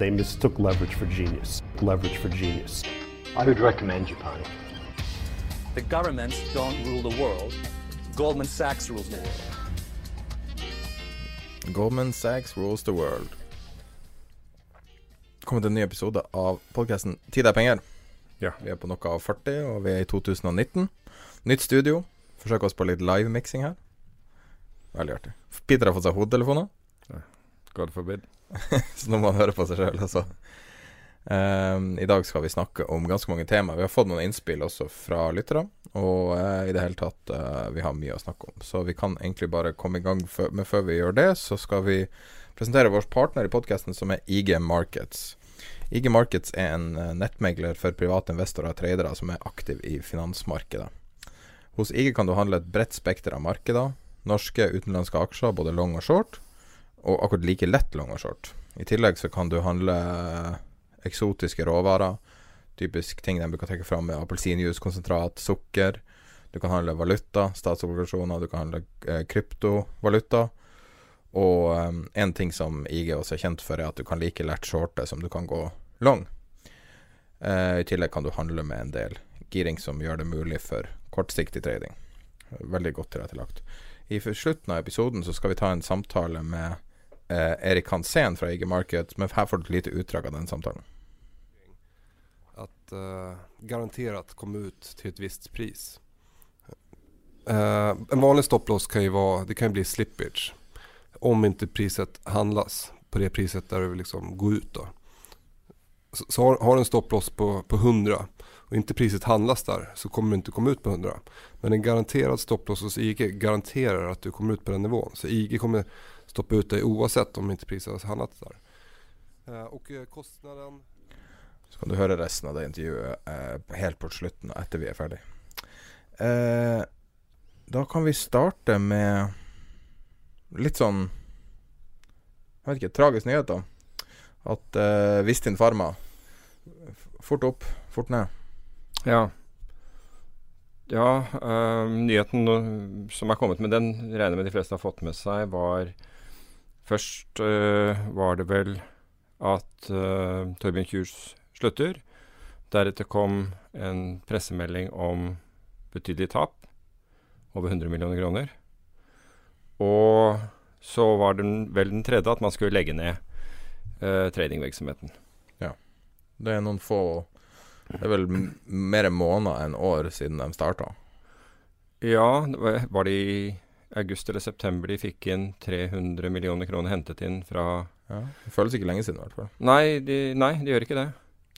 They mistook leverage for genius. Leverage for genius. I would recommend Japan. The governments don't rule the world. Goldman Sachs rules the world. Goldman Sachs rules the world. Kommet en ny episode av podkasten Tid er penger. Ja. Vi er på noe av 40, og vi er i 2019. Nytt studio. Forsøker oss på litt live-miksing her. Veldig artig. Peter har fått seg hodetelefoner, God forbid. så nå må han høre på seg sjøl, altså. Um, I dag skal vi snakke om ganske mange temaer. Vi har fått noen innspill også fra lyttere, og uh, i det hele tatt uh, vi har mye å snakke om. Så vi kan egentlig bare komme i gang men før vi gjør det, så skal vi presentere vår partner i podkasten, som er IG Markets. IG Markets er en eh, nettmegler for private investorer og tradere som er aktiv i finansmarkedet. Hos IG kan du handle et bredt spekter av markeder. Norske, utenlandske aksjer, både long og short, og akkurat like lett long og short. I tillegg så kan du handle eh, eksotiske råvarer. Typisk ting de bruker å trekke fram, er appelsinjuicekonsentrat, sukker. Du kan handle valuta, statsobligasjoner, du kan handle eh, kryptovaluta. Og um, en ting som IG også er kjent for, er at du kan like lett shorte som du kan gå long. Uh, I tillegg kan du handle med en del giring som gjør det mulig for kortsiktig trading. Veldig godt tilrettelagt. I slutten av episoden så skal vi ta en samtale med eh, Erik Hansen fra IG Market, men her får du et lite utdrag av den samtalen. At uh, garantert komme ut til et visst pris. Uh, en vanlig stopploss kan ju vara, det kan bli slippage. Om inte priset handlas på det priset där vil liksom gå ut då. Så, så har, har du en stopploss på, på 100 och inte priset handlas där så kommer du inte komma ut på 100. Men en garanterad stopploss hos IG garanterar att du kommer ut på den nivån. Så IG kommer stoppa ut dig oavsett om inte priset har handlats där. Eh, och eh, kostnaden Så kan du høre resten av det intervjuet eh, helt på slutten, etter vi er ferdig. Eh, da kan vi starte med litt sånn Jeg vet ikke, tragisk nyhet, da. At eh, Vistin Pharma Fort opp, fort ned. Ja. Ja, øh, nyheten som er kommet med den, regner med de fleste har fått med seg, var Først øh, var det vel at øh, Torbjørn Kjus slutter. Deretter kom en pressemelding om betydelig tap, over 100 millioner kroner. Og så var den vel den tredje at man skulle legge ned eh, tradingvirksomheten. Det er noen få Det er vel mer en måned enn år siden de starta. Ja, det var- var det i august eller september de fikk inn 300 millioner kroner hentet inn fra Ja. Det føles ikke lenge siden, i hvert fall. Nei, de, nei, de gjør ikke det.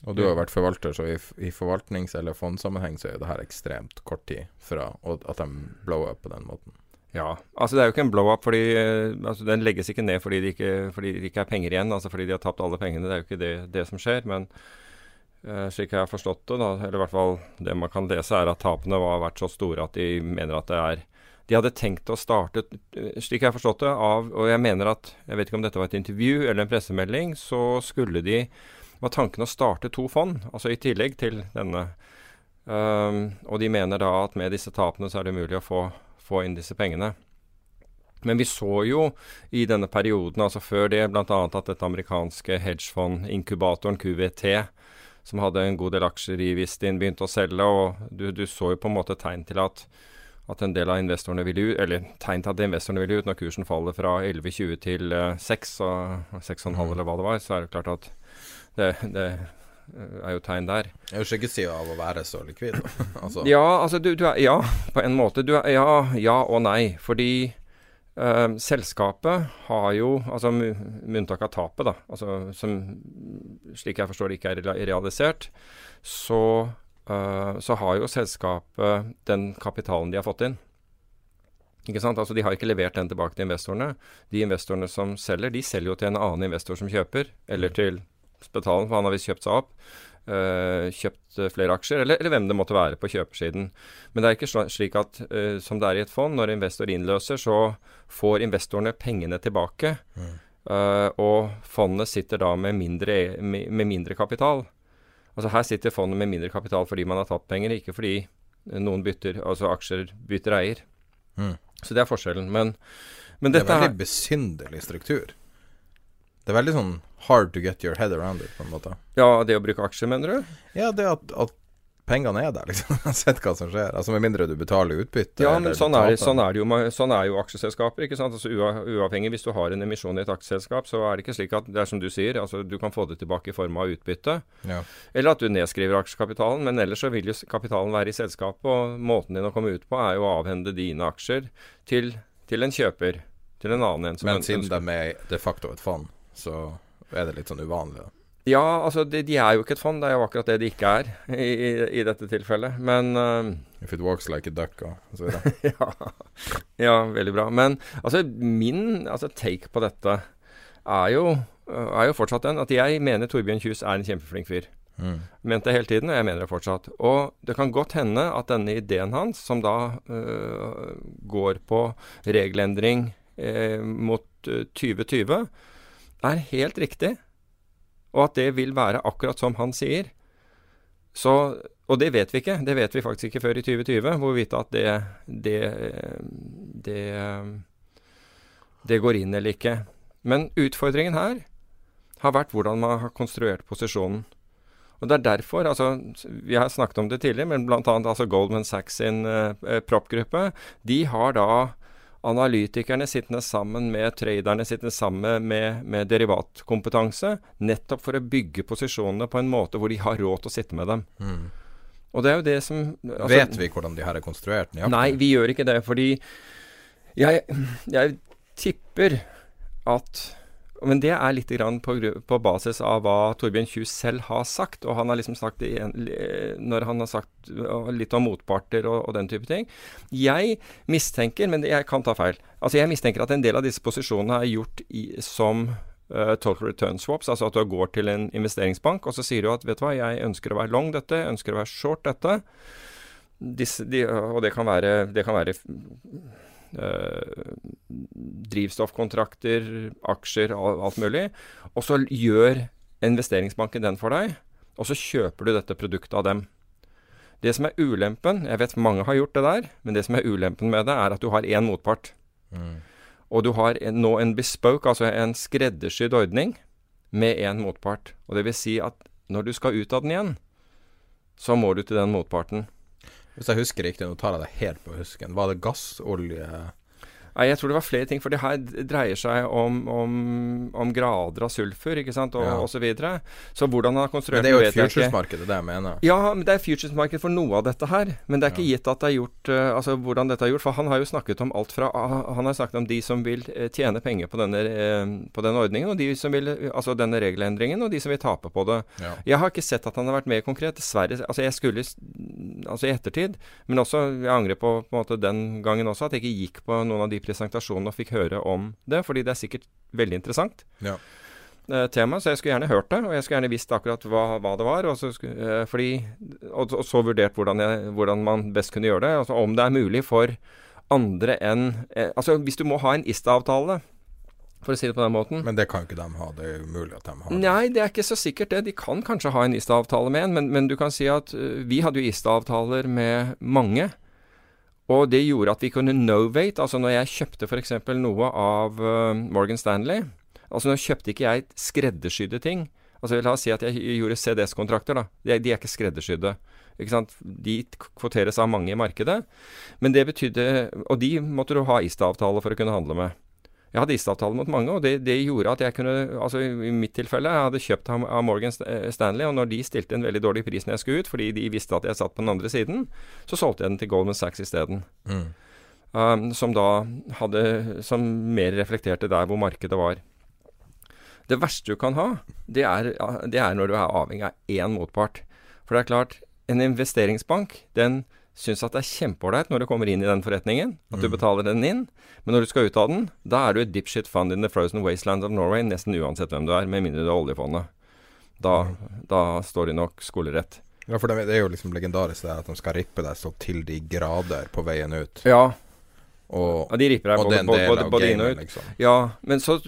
Og du har vært forvalter, så i, i forvaltnings- eller fondssammenheng så er det her ekstremt kort tid fra at de blow up på den måten. Ja, altså det er jo ikke en blow-up, fordi eh, altså den legges ikke ned fordi det ikke, fordi det ikke er penger igjen, altså fordi de har tapt alle pengene. Det er jo ikke det, det som skjer. Men slik jeg har forstått det, da, eller i hvert fall det man kan lese, er at tapene har vært så store at de mener at det er De hadde tenkt å starte, eh, slik jeg har forstått det, av Og jeg mener at Jeg vet ikke om dette var et intervju eller en pressemelding, så skulle de var tanken å starte to fond, altså i tillegg til denne. Um, og de mener da at med disse tapene så er det mulig å få, få inn disse pengene. Men vi så jo i denne perioden, altså før det, bl.a. at dette amerikanske hedgefond-inkubatoren QVT, som hadde en god del aksjer i Vistin, begynte å selge, og du, du så jo på en måte tegn til at at en del av investorene ville ut, eller tegn til at investorene ville ut, når kursen faller fra 11,20 til uh, 6, og 6,5 Mm. eller hva det var, så er det klart at det, det eh, er jo tegn der. Det er jo skyggesida av å være så likvid. altså, Ja, altså du, du er Ja, på en måte. Du er, ja, ja og nei. Fordi eh, selskapet har jo, altså med unntak av tapet, da, altså som slik jeg forstår det ikke er realisert, så, uh, så har jo selskapet den kapitalen de har fått inn. Ikke sant? Altså De har ikke levert den tilbake til investorene. De investorene som selger, de selger jo til en annen investor som kjøper, eller til Spetalen, for han har visst kjøpt seg opp. Eh, kjøpt eh, flere aksjer, eller, eller hvem det måtte være på kjøpersiden. Men det er ikke slik at eh, som det er i et fond, når investor innløser, så får investorene pengene tilbake. eh, og fondet sitter da med mindre, med, mindre kapital. Altså Her sitter fondet med mindre kapital fordi man har tatt penger, ikke fordi noen bytter, altså aksjer bytter eier. Mm. Så det er forskjellen. Men, men det er veldig besynderlig struktur. Det er veldig sånn hard to get your head around it, på en måte. Ja, det å bruke aksjer, mener du? Ja, det at, at pengene er der, liksom. Jeg har sett hva som skjer. Altså Med mindre du betaler utbytte. Ja, men sånn er, sånn, er jo, sånn er jo aksjeselskaper. ikke sant? Altså Uavhengig, hvis du har en emisjon i et aksjeselskap, så er det ikke slik at det er som du sier, altså du kan få det tilbake i form av utbytte. Ja. Eller at du nedskriver aksjekapitalen, men ellers så vil jo kapitalen være i selskapet, og måten din å komme ut på er jo å avhende dine aksjer til, til en kjøper. Til en annen en som Men siden de er de facto et fond, så er det litt sånn uvanlig. da. Ja, altså de, de er jo ikke et fond, det er jo akkurat det de ikke er i, i, i dette tilfellet. Men uh, If it walks like a duck og så videre. ja, ja, veldig bra. Men altså, min altså, take på dette er jo, er jo fortsatt den at jeg mener Torbjørn Kjus er en kjempeflink fyr. Mm. Mente det hele tiden, og jeg mener det fortsatt. Og det kan godt hende at denne ideen hans, som da uh, går på regelendring uh, mot øh, 2020, er helt riktig. Og at det vil være akkurat som han sier. Så, og det vet vi ikke. Det vet vi faktisk ikke før i 2020, hvorvidt at det, det, det, det går inn eller ikke. Men utfordringen her har vært hvordan man har konstruert posisjonen. Og det er derfor, altså, Vi har snakket om det tidligere, men bl.a. Altså Goldman Sachs sin uh, proppgruppe, de har da analytikerne sittende sammen med traderne sittende sammen med, med derivatkompetanse, nettopp for å bygge posisjonene på en måte hvor de har råd til å sitte med dem. Mm. Og det er jo det som altså, Vet vi hvordan de her er konstruert? nøyaktig? Nei, vi gjør ikke det, fordi jeg, jeg tipper at Men det er litt på, på basis av hva Torbjørn Kjus selv har sagt. Og han har liksom sagt det igjen, når han har sagt litt om motparter og, og den type ting. Jeg mistenker, men jeg kan ta feil, altså jeg mistenker at en del av disse posisjonene er gjort i, som uh, total return swaps, altså at du går til en investeringsbank og så sier du at vet du hva, jeg ønsker å være long dette, jeg ønsker å være short dette. Disse, de, og det kan være, det kan være eh, drivstoffkontrakter, aksjer, al- alt mulig. Og så gjør investeringsbanken den for deg, og så kjøper du dette produktet av dem. Det som er ulempen, jeg vet mange har gjort det der, men det som er ulempen med det, er at du har én motpart. Mm. Og du har en, nå en bespoke, altså en skreddersydd ordning, med én motpart. Og det vil si at når du skal ut av den igjen, så må du til den motparten. Hvis jeg husker riktig, nå tar jeg det helt på husken. Var det gass, olje Nei, jeg tror det var flere ting, for det her dreier seg om, om, om grader av sulfur, ikke sant, og, Ja. og så videre. Så hvordan han har Men konstruert det er jo et futuresmarked, det er det jeg mener. Ja, men det er futuresmarked for noe av dette her. Men det er ikke gitt at det er gjort eh, Altså hvordan dette er gjort. For han har jo snakket om alt fra ah, Han har snakket om de som vil eh, tjene penger på denne, eh, på denne ordningen, og de som vil Altså denne regelendringen, og de som vil tape på det. Ja. Jeg har ikke sett at han har vært mer konkret. Dessverre. Altså jeg skulle Altså i ettertid. Men også Jeg angrer på, på en måte den gangen også at jeg ikke gikk på noen av de presentasjonene og fikk høre om det. Fordi det er sikkert veldig interessant Ja. eh, tema, så jeg skulle gjerne hørt det. Og jeg skulle gjerne visst akkurat hva, hva det var. Og så, eh, fordi, og, og så vurdert hvordan, jeg, hvordan man best kunne gjøre det. Altså om det er mulig for andre enn eh, Altså hvis du må ha en ISTA-avtale, for å si det på den måten. Men det kan jo ikke de ha. Det er jo umulig at de har det. Nei, det er ikke så sikkert det. De kan kanskje ha en ISTA-avtale med en, men, men du kan si at vi hadde jo ISTA-avtaler med mange. Og det gjorde at vi kunne novate. Altså når jeg kjøpte f.eks. noe av uh, Morgan Stanley Altså nå kjøpte ikke jeg skreddersydde ting. Altså La oss si at jeg gjorde CDS-kontrakter. da. De, de er ikke skreddersydde. Ikke sant? De kvoteres av mange i markedet. Men det betydde Og de måtte du ha ISTA-avtale for å kunne handle med. Jeg hadde ISTA-avtale mot mange, og det, det, gjorde at jeg kunne Altså i mitt tilfelle, jeg hadde kjøpt av, av Morgan Stanley, og når de stilte en veldig dårlig pris når jeg skulle ut, fordi de visste at jeg satt på den andre siden, så solgte jeg den til Goldman Sachs isteden. Mm. Um, som da hadde Som mer reflekterte der hvor markedet var. Det verste du kan ha, det er, det er når du er avhengig av én motpart. For det er klart, en investeringsbank, den syns at det er kjempeålreit når du kommer inn i den forretningen, at du mm. betaler den inn. Men når du skal ut av den, da er du et dipshit fund in the frozen wasteland of Norway, nesten uansett hvem du er, med mindre du er oljefondet. Da, mm. da står de nok skolerett. Ja, for det, er jo liksom legendarisk det at de skal rippe deg så til de grader på veien ut. Ja, og, ja, de ripper deg både, både, både, både inn og ut. Liksom. Ja, men så,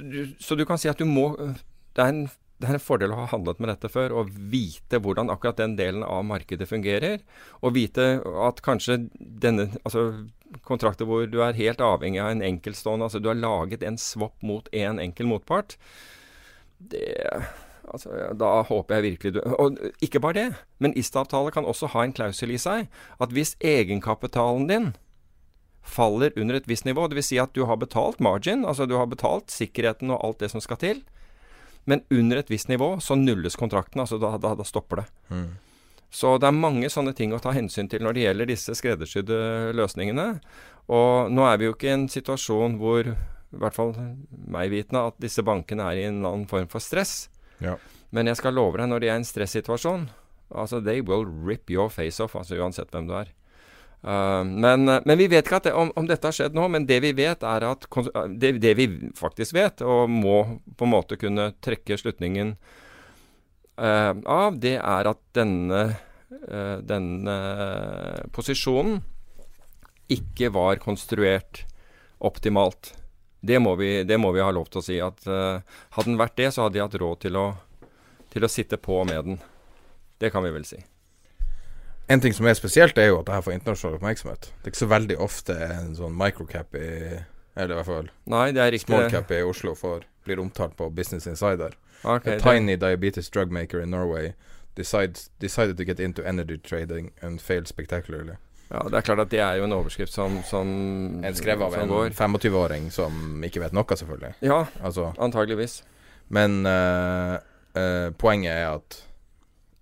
så, du kan si at du må det er, en, det er en fordel å ha handlet med dette før og vite hvordan akkurat den delen av markedet fungerer. Og vite at kanskje denne altså kontrakter hvor du er helt avhengig av en enkeltstående Altså du har laget en swap mot én en enkel motpart. Det Altså, da håper jeg virkelig du Og ikke bare det, men ISTA-avtale kan også ha en klausul i seg at hvis egenkapitalen din faller under et visst nivå. Dvs. Si at du har betalt margin, altså du har betalt sikkerheten og alt det som skal til. Men under et visst nivå så nulles kontrakten. altså Da, da, da stopper det. Mm. Så det er mange sånne ting å ta hensyn til når det gjelder disse skreddersydde løsningene. Og nå er vi jo ikke i en situasjon hvor, i hvert fall meg vitende, at disse bankene er i en eller annen form for stress. Ja. Men jeg skal love deg, når de er i en stressituasjon Altså, they will rip your face off, altså uansett hvem du er. Uh, men, uh, men, vi vet ikke det, om, om, dette har skjedd nå. Men det vi vet, er at det, det, vi faktisk vet, og må på en måte kunne trekke slutningen uh, av, det er at denne, denne posisjonen ikke var konstruert optimalt. Det må, vi, det må vi ha lov til å si. at Hadde den vært det, så hadde de hatt råd til å, til å sitte på med den. Det kan vi vel si. En ting som er spesielt, er jo at det her får internasjonal oppmerksomhet. Det er ikke så veldig ofte en sånn microcap i Eller i hvert fall Nei, det er ikke... smallcap i Oslo for, blir omtalt på Business Insider. Okay, A tiny diabetes drugmaker in Norway decides, decided to get into energy trading and failed spectacularly. Ja, det er klart at det er jo en overskrift som, som En skrevet av en 25-åring som ikke vet noe, selvfølgelig. Ja, altså, antageligvis. Men uh, uh, poenget er at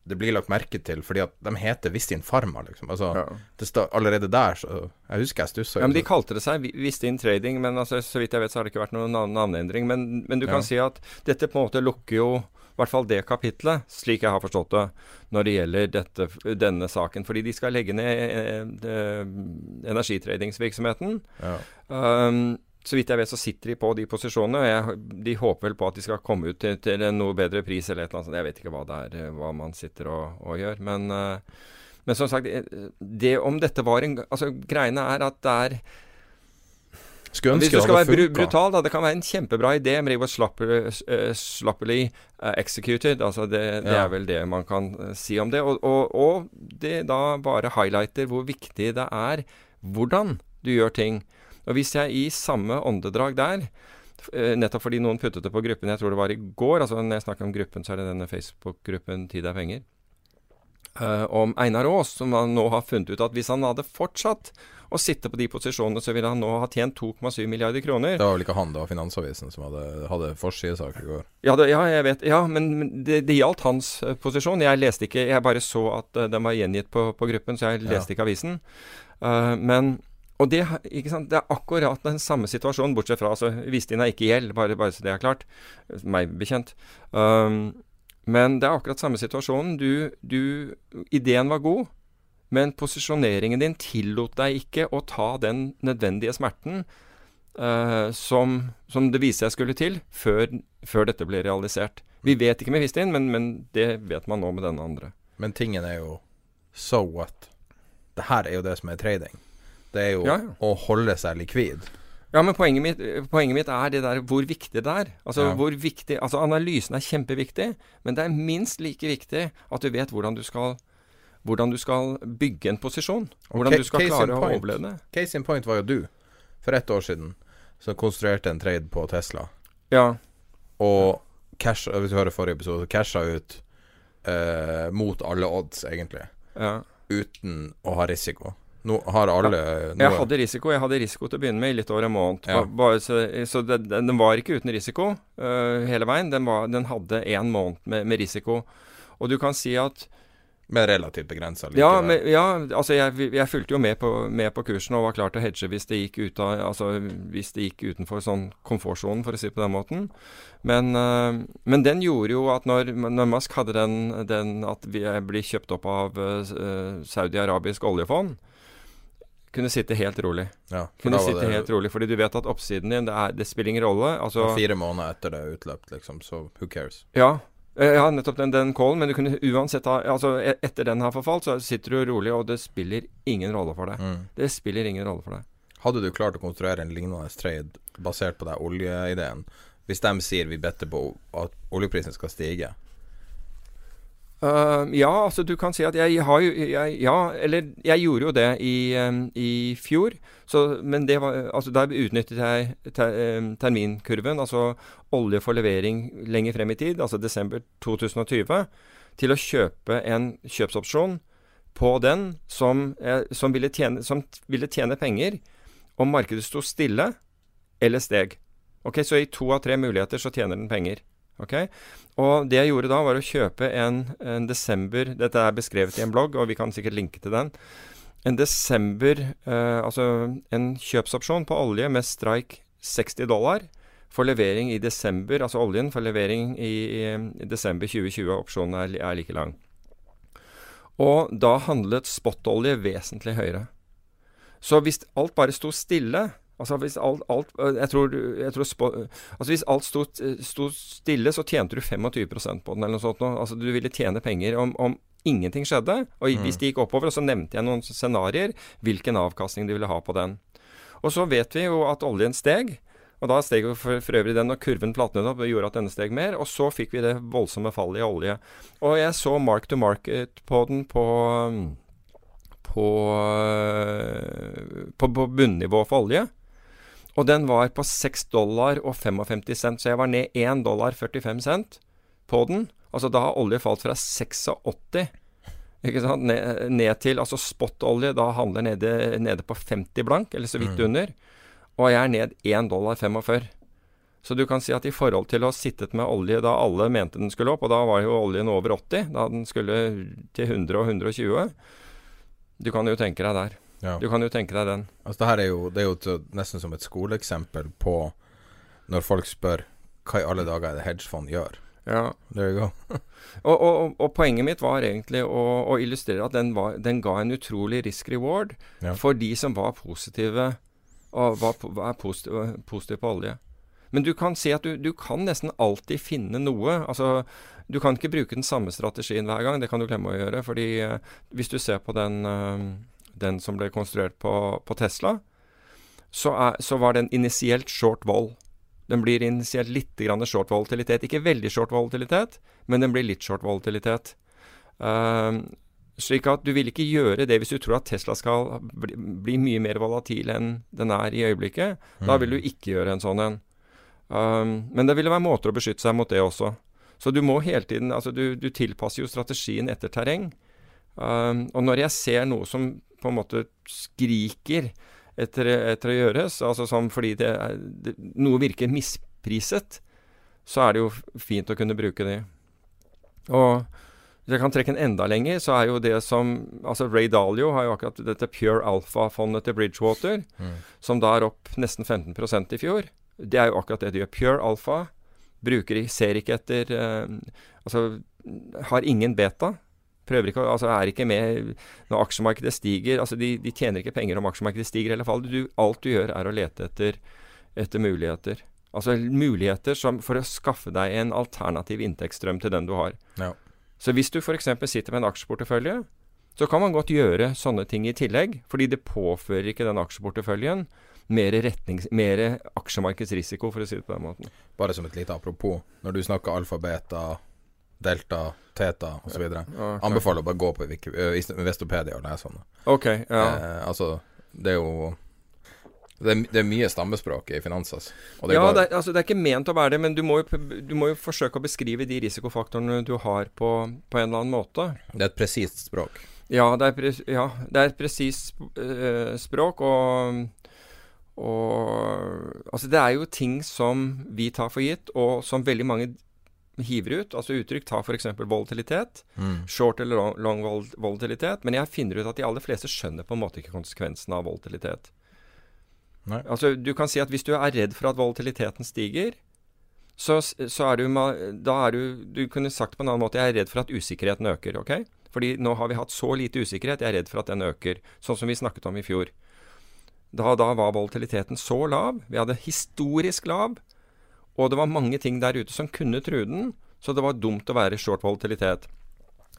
det blir lagt merke til, fordi at de heter Vistin Pharma, liksom. Altså, ja. det står allerede der, så Jeg husker jeg stussa. Ja, men de kalte det seg Vistin Trading, men altså, så vidt jeg vet, så har det ikke vært noen navneendring. Men, men du kan ja. si at dette på en måte lukker jo i hvert fall det kapitlet, slik jeg har forstått det, når det gjelder dette, denne saken. Fordi de skal legge ned eh, eh, energitradingsvirksomheten. Ja. Um, så vidt jeg vet, så sitter de på de posisjonene. og jeg, De håper vel på at de skal komme ut til, til en noe bedre pris eller et eller annet. Jeg vet ikke hva det er, eh, hva man sitter og, og gjør. Men, uh, men, som sagt, eh, det om dette var en Altså, greiene er at det er skulle ønske Hvis du skal være funka. brutal, da, det kan være en kjempebra idé, men det var slappily, uh, executed. Altså det, det ja. er vel det man kan si om det. Og, og, og, det da bare highlighter hvor viktig det er hvordan du gjør ting. Og hvis jeg i samme åndedrag der eh, Nettopp fordi noen puttet det på gruppen, jeg tror det var i går altså Når jeg snakker om gruppen, så er det denne Facebook-gruppen Tid er penger. Uh, om Einar Aas, som han nå har funnet ut at hvis han hadde fortsatt å sitte på de posisjonene, så ville han nå ha tjent 2,7 milliarder kroner. Det var vel ikke han, det var Finansavisen som hadde, hadde forsidesak i går. Ja, det, ja, jeg vet. Ja, men det, det gjaldt hans uh, posisjon. Jeg leste ikke Jeg bare så at uh, den var gjengitt på, på, gruppen, så jeg leste ja. ikke avisen. men og det, det, er akkurat den samme situasjonen, bortsett fra altså, Vistin er ikke gjeld, bare, bare, så det er klart. Meg bekjent. Um, men det er akkurat samme situasjonen. Du, du, ideen var god, men posisjoneringen din tillot deg ikke å ta den nødvendige smerten uh, som, som, det viste seg skulle til, før, før, dette ble realisert. Vi vet ikke med Vistin, men, men det vet man nå med denne andre. Men tingen er jo so what? Det her er jo det som er trading. Det er jo ja, ja. å holde seg likvid. Ja, men poenget mitt, poenget mitt, er det der hvor viktig det er. Altså, ja. hvor viktig, altså Analysen er kjempeviktig, men det er minst like viktig at du vet hvordan du skal, hvordan du skal bygge en posisjon. Hvordan du skal klare å overleve. Case in point var jo du, for ett år siden, som konstruerte en trade på Tesla. Ja. Og cash, hvis du hører forrige episode, casha ut eh, mot alle odds, egentlig. Ja uten å ha risiko. Nå har alle Jeg hadde risiko jeg hadde risiko til å begynne med i litt over en måned. Ja. Bare, så så det, den, var ikke uten risiko uh, hele veien. Den, var, den hadde én måned med, med risiko. Og du kan si at Men relativt begrensa Ja, men, ja altså jeg, jeg fulgte jo med på, med på kursen og var klar til å hedge hvis det gikk, ut av, altså, hvis det gikk utenfor sånn komfortsonen, for å si det på den måten. Men, uh, men den gjorde jo at når, når Musk hadde den, den at vi blir kjøpt opp av uh, Saudi-Arabisk oljefond, kunne sitte helt rolig. Ja, Kunne sitte det- helt rolig, fordi du vet at oppsiden din, det, er, det spiller ingen rolle. Altså, Fire måneder etter det er utløpt, liksom, så who cares? ja, eh, ja, nettopp den, den callen, men du kunne uansett ha Altså, e- etter den har forfalt, så sitter du rolig, og det spiller ingen rolle for deg. Mm. Det spiller ingen rolle for deg. Hadde du klart å konstruere en lignende trade basert på den oljeideen, hvis de sier vi better på at oljeprisen skal stige? Eh, ja, altså du kan si at jeg har jo jeg, Ja, eller jeg gjorde jo det i, um, i fjor. Så, men det var Altså der utnyttet jeg ter, um, terminkurven, altså olje for levering lenger frem i tid, altså desember 2020, til å kjøpe en kjøpsopsjon på den som, eh, som, ville, tjene, som ville tjene penger om markedet sto stille eller steg. Ok, Så i to av tre muligheter så tjener den penger. Ok, Og det jeg gjorde da, var å kjøpe en, en desember Dette er beskrevet i en blogg, og vi kan sikkert linke til den. En desember eh, Altså en kjøpsopsjon på olje med strike 60 dollar for levering i desember. Altså oljen for levering i, i desember 2020. Opsjonen er, er like lang. Og da handlet spotolje vesentlig høyere. Så hvis alt bare sto stille Altså hvis alt, alt Jeg tror, jeg tror Altså hvis alt sto, stille, så tjente du 25% på den, eller noe sånt. Altså du ville tjene penger om, om ingenting skjedde. Og Mm. hvis det gikk oppover, og så nevnte jeg noen scenarioer, hvilken avkastning de ville ha på den. Og så vet vi jo at oljen steg. Og da steg for, for øvrig den, og kurven platnet opp og gjorde at denne steg mer. Og så fikk vi det voldsomme fallet i olje. Og jeg så mark to market på den på på, på, på bunnivå for olje. Og den var på 6 dollar og 55 cent, så jeg var ned 1 dollar 45 cent på den. Altså da har olje falt fra 86 ikke sant? Ned, ned til Altså spot-olje da handler nede, nede på 50 blank, eller så vidt Mm. under. Og jeg er ned 1 dollar 45. Så du kan si at i forhold til å ha sittet med olje da alle mente den skulle opp, og da var jo oljen over 80, da den skulle til 100 og 120 Du kan jo tenke deg der. Ja. Du kan jo tenke deg den. Altså det er jo, det er jo nesten som et skoleeksempel på når folk spør hva i alle dager er det hedgefond gjør. Ja. There you go. Og, og, og poenget mitt var egentlig å, å illustrere at den, var, den ga en utrolig risk reward Ja. for de som var positive og var, var positive, positive på olje. Men du kan si at du, du kan nesten alltid finne noe. Altså, du kan ikke bruke den samme strategien hver gang. Det kan du glemme å gjøre. fordi eh, hvis du ser på den, eh, den som ble konstruert på, på Tesla, så, er, så var den initielt short vold. Den blir initielt litt grann short volatilitet. Ikke veldig short volatilitet, men den blir litt short volatilitet. Ehm, slik at du vil ikke gjøre det hvis du tror at Tesla skal bli, bli mye mer volatil enn den er i øyeblikket. Da vil du ikke gjøre en sånn en. Um, men det ville være måter å beskytte seg mot det også. Så du må hele tiden Altså, du, du tilpasser jo strategien etter terreng. Um, og når jeg ser noe som på en måte skriker etter, etter å gjøres, altså sånn fordi det, er, det, noe virker mispriset, så er det jo fint å kunne bruke det. Og hvis jeg kan trekke en enda lenger, så er jo det som Altså Ray Dalio har jo akkurat dette Pure Alpha-fondet til Bridgewater, Mm. som da er opp nesten 15% i fjor. Det er jo akkurat det de gjør. Pure Alpha bruker ser ikke etter eh, Altså har ingen beta. Prøver ikke Altså er ikke med når aksjemarkedet stiger. Altså de, de tjener ikke penger om aksjemarkedet stiger eller faller. Du, alt du gjør, er å lete etter, etter muligheter. Altså muligheter som, for å skaffe deg en alternativ inntektsstrøm til den du har. Ja. Så hvis du f.eks. sitter med en aksjeportefølje, så kan man godt gjøre sånne ting i tillegg, fordi det påfører ikke den aksjeporteføljen mer, retnings, mer aksjemarkedsrisiko, for å si det på den måten. Bare som et lite apropos. Når du snakker alfa, beta, delta, teta osv. Ja, okay. Anbefaler å bare gå på Wiki- Vestopedia og lese om det. Ok, ja. Eh, altså, det er jo det er, det er mye stammespråk i finans, altså. Det ja, det, er, altså, det er ikke ment å være det, men du må, jo, du må jo forsøke å beskrive de risikofaktorene du har på, på en eller annen måte. det er et presist språk. Ja, det er, pres ja, det er et presist uh, språk, og, og Altså, det er jo ting som vi tar for gitt, og som veldig mange hiver ut. Altså uttrykk ta f.eks. volatilitet. Mm. Short eller long, long vol volatilitet. Men jeg finner ut at de aller fleste skjønner på en måte ikke konsekvensen av volatilitet. Nei. Altså, du kan si at hvis du er redd for at volatiliteten stiger, så, så er du Da er du Du kunne sagt på en annen måte jeg er redd for at usikkerheten øker. ok? Fordi nå har vi hatt så lite usikkerhet, jeg er redd for at den øker. Sånn som vi snakket om i fjor. Da, da var volatiliteten så lav. Vi hadde historisk lav. Og det var mange ting der ute som kunne true den, så det var dumt å være short volatilitet.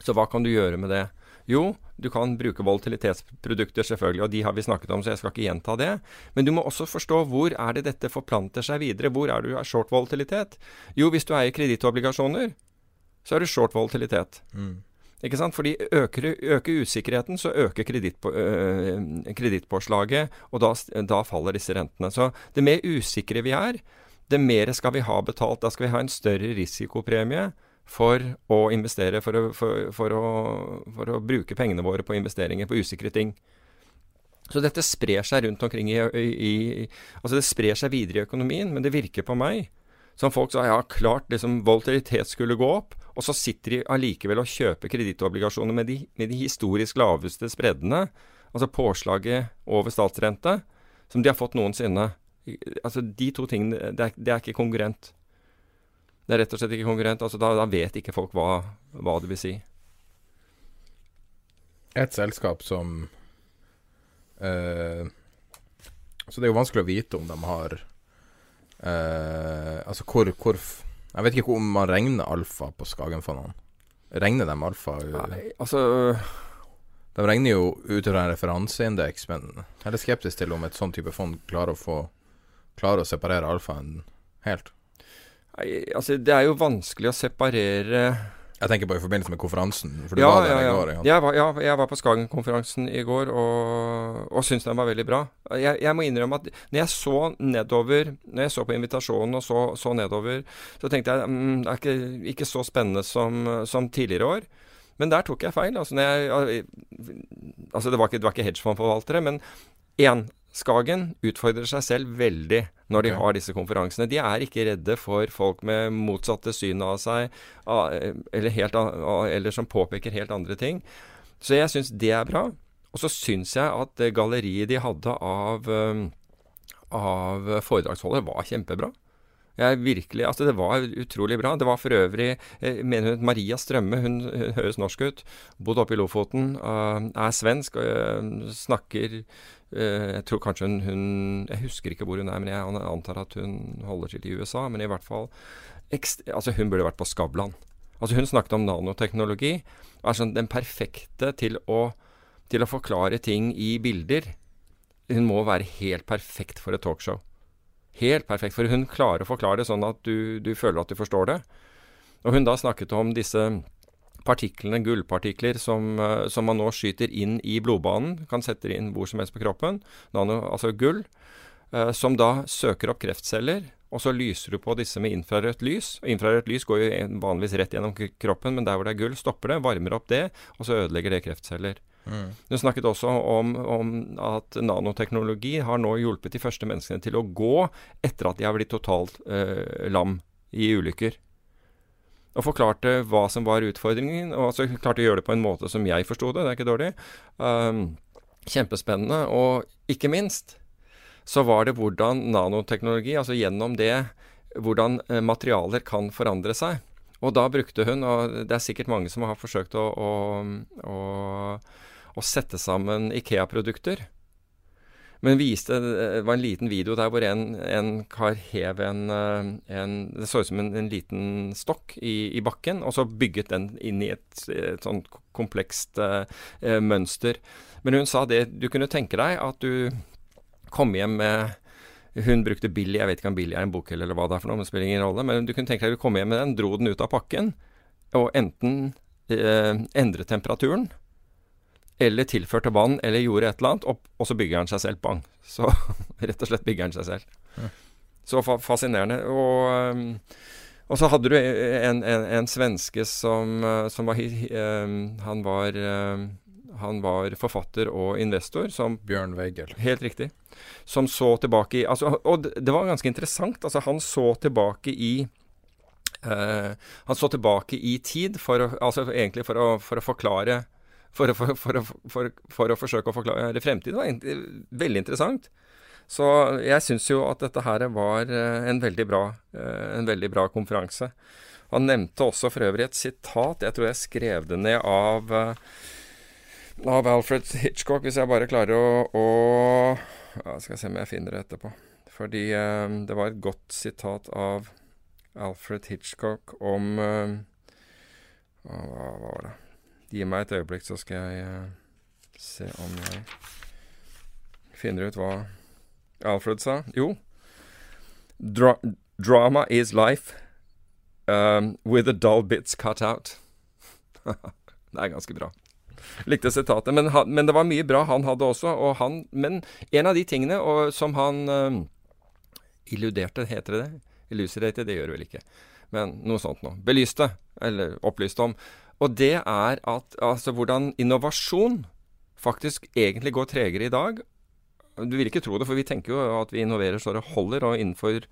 Så hva kan du gjøre med det? Jo, du kan bruke volatilitetsprodukter, selvfølgelig, og de har vi snakket om, så jeg skal ikke gjenta det. Men du må også forstå hvor er det dette forplanter seg videre. Hvor er du er short volatilitet? Jo, hvis du eier kredittobligasjoner, så er du short volatilitet. Mm. Ikke sant? Fordi øker, øker usikkerheten, så øker kredittpåslaget, og da, da faller disse rentene. Så det mer usikre vi er, det mer skal vi ha betalt. Da skal vi ha en større risikopremie for å investere, for å, for, for, å, for å, bruke pengene våre på investeringer på usikre ting. Så dette sprer seg rundt omkring i, i, Altså det sprer seg videre i økonomien, men det virker på meg som folk sa ja, klart liksom volatilitet skulle gå opp, og så sitter de allikevel og kjøper kredittobligasjoner med, med, de historisk laveste spreddene, altså påslaget over statsrente, som de har fått noensinne. Altså, de to tingene, det er, det er ikke konkurrent. Det er rett og slett ikke konkurrent. Altså, da, da vet ikke folk hva, hva, det vil si. Et selskap som uh, Så det er jo vanskelig å vite om de har uh, Altså hvor, hvor, Jeg vet ikke om man regner alfa på Skagenfondene. Regner de alfa? Nei, altså De regner jo ut fra en referanseindeks, men jeg er skeptisk til om et sånn type fond klarer å få Klarer å separere alfaen helt. Nei, Altså, det er jo vanskelig å separere Jeg tenker på i forbindelse med konferansen. For du ja, var der ja, i ja. går. Jeg var, ja, jeg var på Skagen-konferansen i går og, og syntes den var veldig bra. Jeg, jeg, må innrømme at når jeg så nedover Når jeg så på invitasjonen og så, så nedover, så tenkte jeg mm, det er ikke, ikke så spennende som, som, tidligere år. Men der tok jeg feil. Altså, jeg, altså det var ikke, det var ikke hedgefondforvaltere, men én Skagen utfordrer seg selv veldig når de okay. har disse konferansene. De er ikke redde for folk med motsatte syn av seg, eller, helt, eller som påpeker helt andre ting. Så jeg syns det er bra. Og så syns jeg at galleriet de hadde av, av foredragsholdet, var kjempebra. Jeg virkelig, altså Det var utrolig bra. Det var for øvrig jeg mener hun, Maria Strømme, hun, hun høres norsk ut. Bodd oppe i Lofoten. Uh, er svensk uh, snakker uh, Jeg tror kanskje hun, hun, Jeg husker ikke hvor hun er, men jeg antar at hun holder til i USA. Men i hvert fall altså Hun burde vært på Skavlan. Altså Hun snakket om nanoteknologi. Sånn den perfekte til å, til å forklare ting i bilder. Hun må være helt perfekt for et talkshow. Helt perfekt, for hun klarer å forklare det sånn at du, du føler at du forstår det. Og hun da snakket om disse partiklene, gullpartikler, som, eh, som, man nå skyter inn i blodbanen. Kan sette inn hvor som helst på kroppen. Nano, altså gull. Eh, som da søker opp kreftceller. Og så lyser du på disse med infrarødt lys. Og infrarødt lys går jo vanligvis rett gjennom kroppen, men der hvor det er gull, stopper det, varmer opp det, og så ødelegger det kreftceller. Mm. Du snakket også om, om, at nanoteknologi har nå hjulpet de første menneskene til å gå etter at de har blitt totalt eh, lam i ulykker. Og forklarte hva som var utfordringen, og altså klarte å gjøre det på en måte som jeg forsto det. Det er ikke dårlig. Um, kjempespennende. Og ikke minst så var det hvordan nanoteknologi, altså gjennom det, hvordan eh, materialer kan forandre seg. Og da brukte hun, og det er sikkert mange som har forsøkt å, å, å å sette sammen Ikea-produkter. Men viste, det var en liten video der hvor en, en kar hev en, eh, en, Det så ut som en, en liten stokk i, i, bakken, og så bygget den inn i et, et sånt komplekst uh, mønster. Men hun sa det Du kunne tenke deg at du kom hjem med hun brukte Billy, jeg vet ikke om Billy er en bok eller hva det er for noe, men spiller ingen rolle. Men du kunne tenke deg at du kom hjem med den, dro den ut av pakken, og enten eh, endre temperaturen, eller tilførte vann, eller gjorde et eller annet, og, og så bygger han seg selv. Bang. Så rett og slett bygger han seg selv. Ja. Så fa fascinerende. Og, um, og, så hadde du en, en, en svenske som, uh, som var um, Han var um, han var forfatter og investor som Bjørn Weigel. Helt riktig. Som så tilbake i altså, Og det var ganske interessant. Altså, han så tilbake i uh, Han så tilbake i tid, for å, altså egentlig for å, for å forklare for å, for, for, for å, forsøke å forklare fremtiden. Det var veldig interessant. Så jeg syns jo at dette her var eh, en veldig bra, eh, en veldig bra konferanse. Han nevnte også for øvrig et sitat. Jeg tror jeg skrev det ned av av Alfred Hitchcock, hvis jeg bare klarer å, å ja, Skal se om jeg finner det etterpå. Fordi eh, det var et godt sitat av Alfred Hitchcock om eh, hva, hva, var det? Gi meg et øyeblikk, så skal jeg eh, se om jeg finner ut hva Alfred sa. Jo. Dra drama is life um, with the dull bits cut out. det er ganske bra. Likte sitatet. Men, men, det var mye bra han hadde også. Han, men en av de tingene og, som han um, illuderte, heter det det? Illustrated, det gjør det vel ikke. Men noe sånt noe. Belyste, eller opplyste om. Og det er at altså hvordan innovasjon faktisk egentlig går tregere i dag. Du vil ikke tro det, for vi tenker jo at vi innoverer så det holder, og innenfor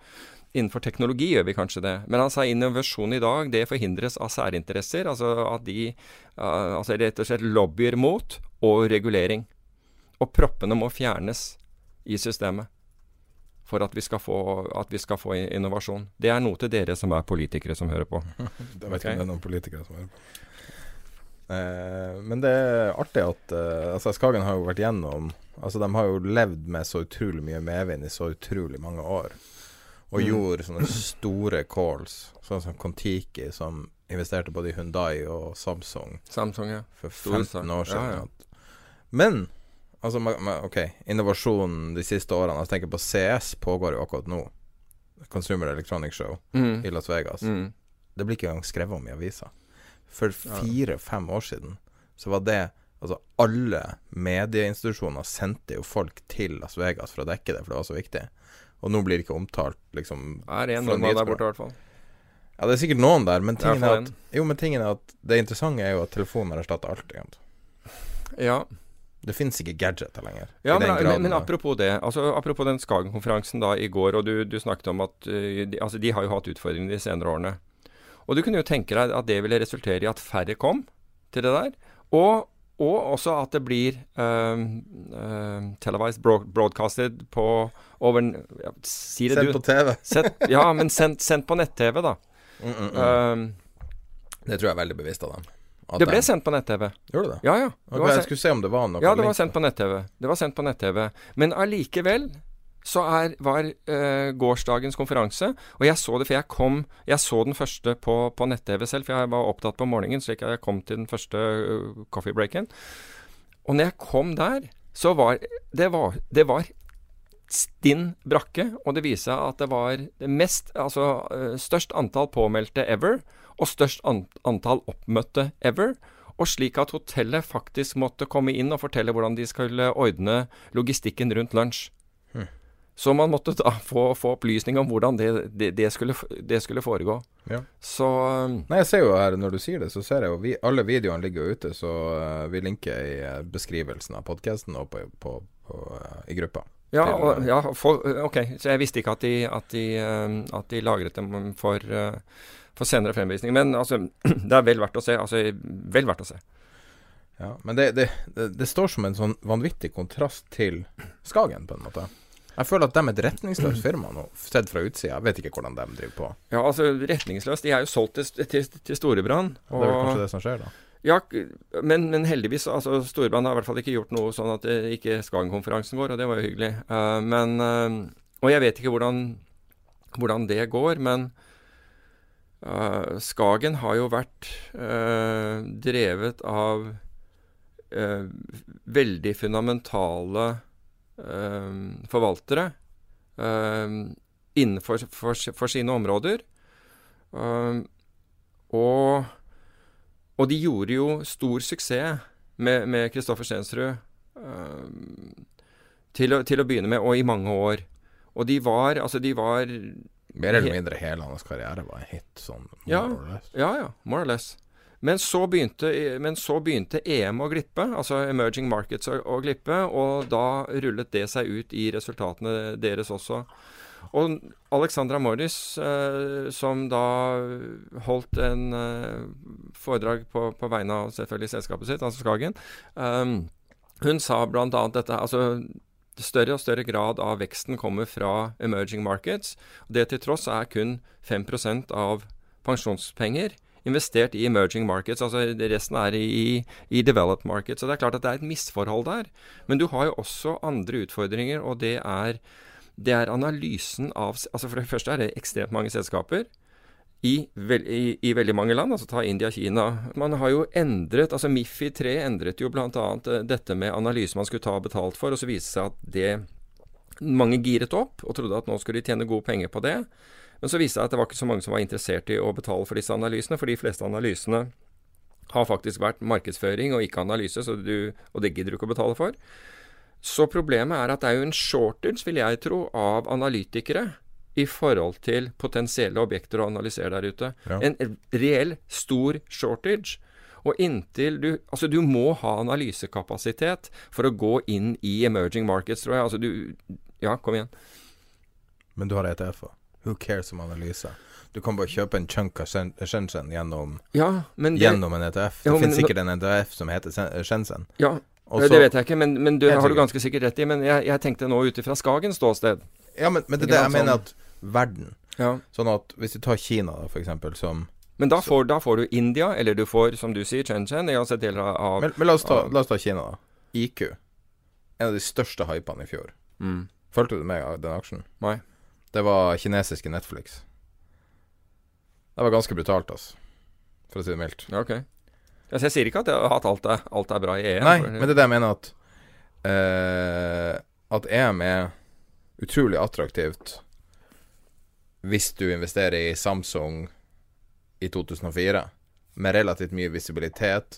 Innenfor teknologi gjør vi kanskje det. Men sa innovasjon i dag det forhindres av særinteresser. Altså at de altså rett og slett lobbyer mot og regulering. Og proppene må fjernes i systemet for at vi, få, at vi, skal få, innovasjon. Det er noe til dere som er politikere som hører på. det vet ikke okay. om det er noen politikere som hører på. Eh, men det er artig at eh, altså Skagen har jo vært gjennom Altså De har jo levd med så utrolig mye medvind i så utrolig mange år og mm. gjorde sånne store calls, sånn som Kon-Tiki, som investerte både i Hundai og Samsung, Samsung ja. for 15 år siden. Ja, ja. Men altså, OK, innovasjonen de siste årene Altså tenker på CS pågår jo akkurat nå. Consumer Electronic Show mm. i Las Vegas. Mm. Det blir ikke engang skrevet om i avisa. For fire-fem år siden så var det Altså alle medieinstitusjoner sendte jo folk til Las Vegas for å dekke det, for det var så viktig. Og nå blir det ikke omtalt, liksom. Er en nordmann der borte, i hvert fall. Ja, det er sikkert noen der, men tingen, er at, jo, men tingen er at det interessante er jo at telefonen har erstatta alt. Egentlig. Ja. Det fins ikke gadgeter lenger. Ja, men, men, men, apropos det. Altså, apropos den Skagen-konferansen da i går, og du, du snakket om at uh, de, altså, de har jo hatt utfordringer de senere årene. Og du kunne jo tenke deg at det ville resultere i at færre kom til det der. Og og også at det blir um, um, televised broadcasted på over ja, Si det, sendt du. på TV. Sett, ja, men sendt, sendt på nett-TV, da. Mm, mm, mm. Um, det tror jeg er veldig bevisst av dem. Det ble sendt på nett-TV. Gjorde det? Ja, ja. Det okay, jeg skulle se om det var noe Ja, det var sendt på nett-TV. Det var sendt på nett-TV. Men allikevel så er, var uh, gårsdagens konferanse Og jeg så det, for jeg kom Jeg så den første på, på nett-TV selv, for jeg var opptatt på morgenen, slik at jeg kom til den første uh, coffee breaken. Og når jeg kom der, så var det var, det var stinn brakke, og det viser seg at det var det mest, altså uh, størst antall påmeldte ever, og størst antall oppmøtte ever. Og slik at hotellet faktisk måtte komme inn og fortelle hvordan de skulle ordne logistikken rundt lunsj. Så man måtte da få, få opplysning om hvordan det, det, det, skulle, det skulle, foregå. Ja. Så um, Nei, jeg ser jo her, når du sier det, så ser jeg jo vi, Alle videoene ligger jo ute, så uh, vi linker i uh, beskrivelsen av podkasten og på, på, på, uh, i gruppa. Ja, og, ja for, ok. Så jeg visste ikke at de, at de, um, at de lagret dem for, for, senere fremvisning. Men altså, det er vel verdt å se. Altså, vel verdt å se. Ja, men det, det, det står som en sånn vanvittig kontrast til Skagen, på en måte. Jeg føler at de er et retningsløst firma nå, sett fra utsida. Jeg vet ikke hvordan de driver på. Ja, altså retningsløst. De er jo solgt til, til, til Storebrand. Det er vel kanskje det som skjer, da. Ja, men, men heldigvis altså Storebrand har i hvert fall ikke gjort noe sånn at det ikke Skagen-konferansen går, og det var jo hyggelig. Uh, men uh, Og jeg vet ikke hvordan, hvordan det går, men uh, Skagen har jo vært drevet av veldig fundamentale forvaltere ehm, innenfor for, for sine områder. Ehm, og, og, de gjorde jo stor suksess med Kristoffer Stensrud til, til, å begynne med, og i mange år. Og de var Altså, de var Mer eller mindre hele hans karriere var en hit, sånn ja, ja, ja. More or less. Men så, begynte, men så begynte EM å glippe, altså Emerging Markets å, å glippe, og da rullet det seg ut i resultatene deres også. Og Alexandra Morris, eh, som da holdt en eh, foredrag på, på, vegne av selvfølgelig selskapet sitt, altså Skagen, eh, hun sa bl.a. dette altså større og større grad av veksten kommer fra emerging markets. Det til tross er kun 5% av pensjonspenger investert i emerging markets. altså Resten er i, i developed markets. Så det er klart at det er et misforhold der. Men du har jo også andre utfordringer, og det er, det er analysen av altså For det første er det ekstremt mange selskaper. I, veld, i, i, veldig mange land, altså ta India, Kina. Man har jo endret, altså Mifi 3 endret jo bl.a. Eh, dette med analyse man skulle ta betalt for, og så viste det seg at det mange giret opp og trodde at nå skulle de tjene gode penger på det. Men så viste det seg at det var ikke så mange som var interessert i å betale for disse analysene, for de fleste analysene har faktisk vært markedsføring og ikke analyse, du, og det gidder du ikke å betale for. Så problemet er at det er jo en shortage, vil jeg tro, av analytikere i forhold til potensielle objekter å analysere der ute. Ja. En reell stor shortage. Og inntil du Altså, du må ha analysekapasitet for å gå inn i emerging markets, tror jeg. Altså, du Ja, kom igjen. Men du har ETF-er? Who cares om analyse? Du kan bare kjøpe en chunk av Shenzhen gjennom, ja, det, gjennom en ETF. Det ja, finnes sikkert en ETF som heter Shenzhen. Ja, Også, det vet jeg ikke, men, men du har du ganske sikkert rett i. Men jeg, jeg tenkte nå ut ifra Skagens ståsted. Ja, men, men det er det jeg mener at verden ja. Sånn at hvis du tar Kina, da, eksempel, som men da får, da får, du India, eller du får, som du sier, Shenzhen. Altså deler av Men, men la, oss ta, la, oss ta, Kina, da. IQ. En av de største hypene i fjor. Mm. Fulgte du med av den aksjen? Nei. Det var kinesiske Netflix. Det var ganske brutalt, altså. For å si det mildt. Ok. Altså, jeg sier ikke at, jeg, at alt, er, alt, er, bra i EM. Nei, men det er det jeg mener at uh, At EM er utrolig attraktivt hvis du investerer i Samsung i 2004, med relativt mye visibilitet.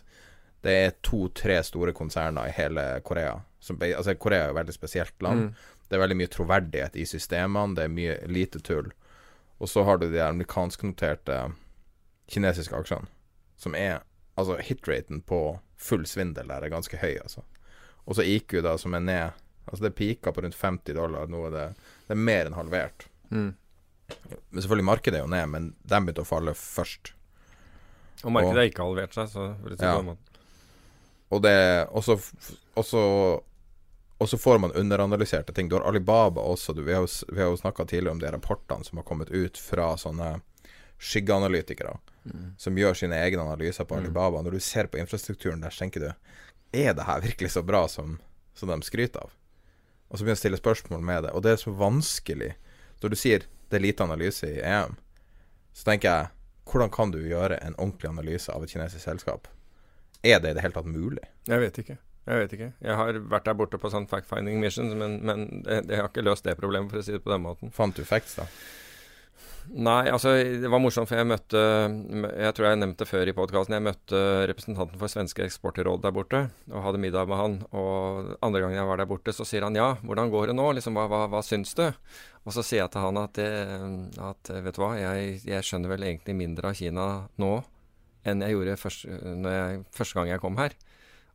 Det er to-tre store konserner i hele Korea. Som, altså, Korea er jo et veldig spesielt land. Mm. Det er veldig mye troverdighet i systemene, det er mye lite tull. Og så har du de amerikansknoterte kinesiske aksjene, som er Altså, hitraten på full svindel der er ganske høy, altså. Og så IQ, da, som er ned Altså, det pika på rundt 50 dollar. Nå er det, det er mer enn halvert. Mm. Men selvfølgelig, markedet er jo ned, men de begynte å falle først. Og markedet har ikke halvert seg, så ja. Og det også, også og så får man underanalyserte ting. Du har Alibaba også. Du, vi har jo, vi jo snakka tidligere om de rapportene som har kommet ut fra sånne skyggeanalytikere mm. som gjør sine egne analyser på mm. Alibaba. Når du ser på infrastrukturen der, så tenker du Er det her virkelig så bra som, som de skryter av? Og så begynner du å stille spørsmål med det. Og det er så vanskelig Når du sier det er lite analyse i EM, så tenker jeg hvordan kan du gjøre en ordentlig analyse av et kinesisk selskap? Er det i det hele tatt mulig? Jeg vet ikke. Jeg vet ikke. Jeg har vært der borte på sånn fact-finding missions, men, men jeg, jeg, har ikke løst det problemet, for å si det på den måten. Fant du facts, da? Nei, altså det var morsomt, for jeg møtte Jeg tror jeg nevnte før i podkasten Jeg møtte representanten for Svenske eksportråd der borte og hadde middag med han. Og andre gangen jeg var der borte, så sier han ja, hvordan går det nå? Liksom, hva, hva, hva syns du? Og så sier jeg til han at, det, at vet du hva, jeg, jeg, skjønner vel egentlig mindre av Kina nå enn jeg gjorde første, jeg, første gang jeg kom her.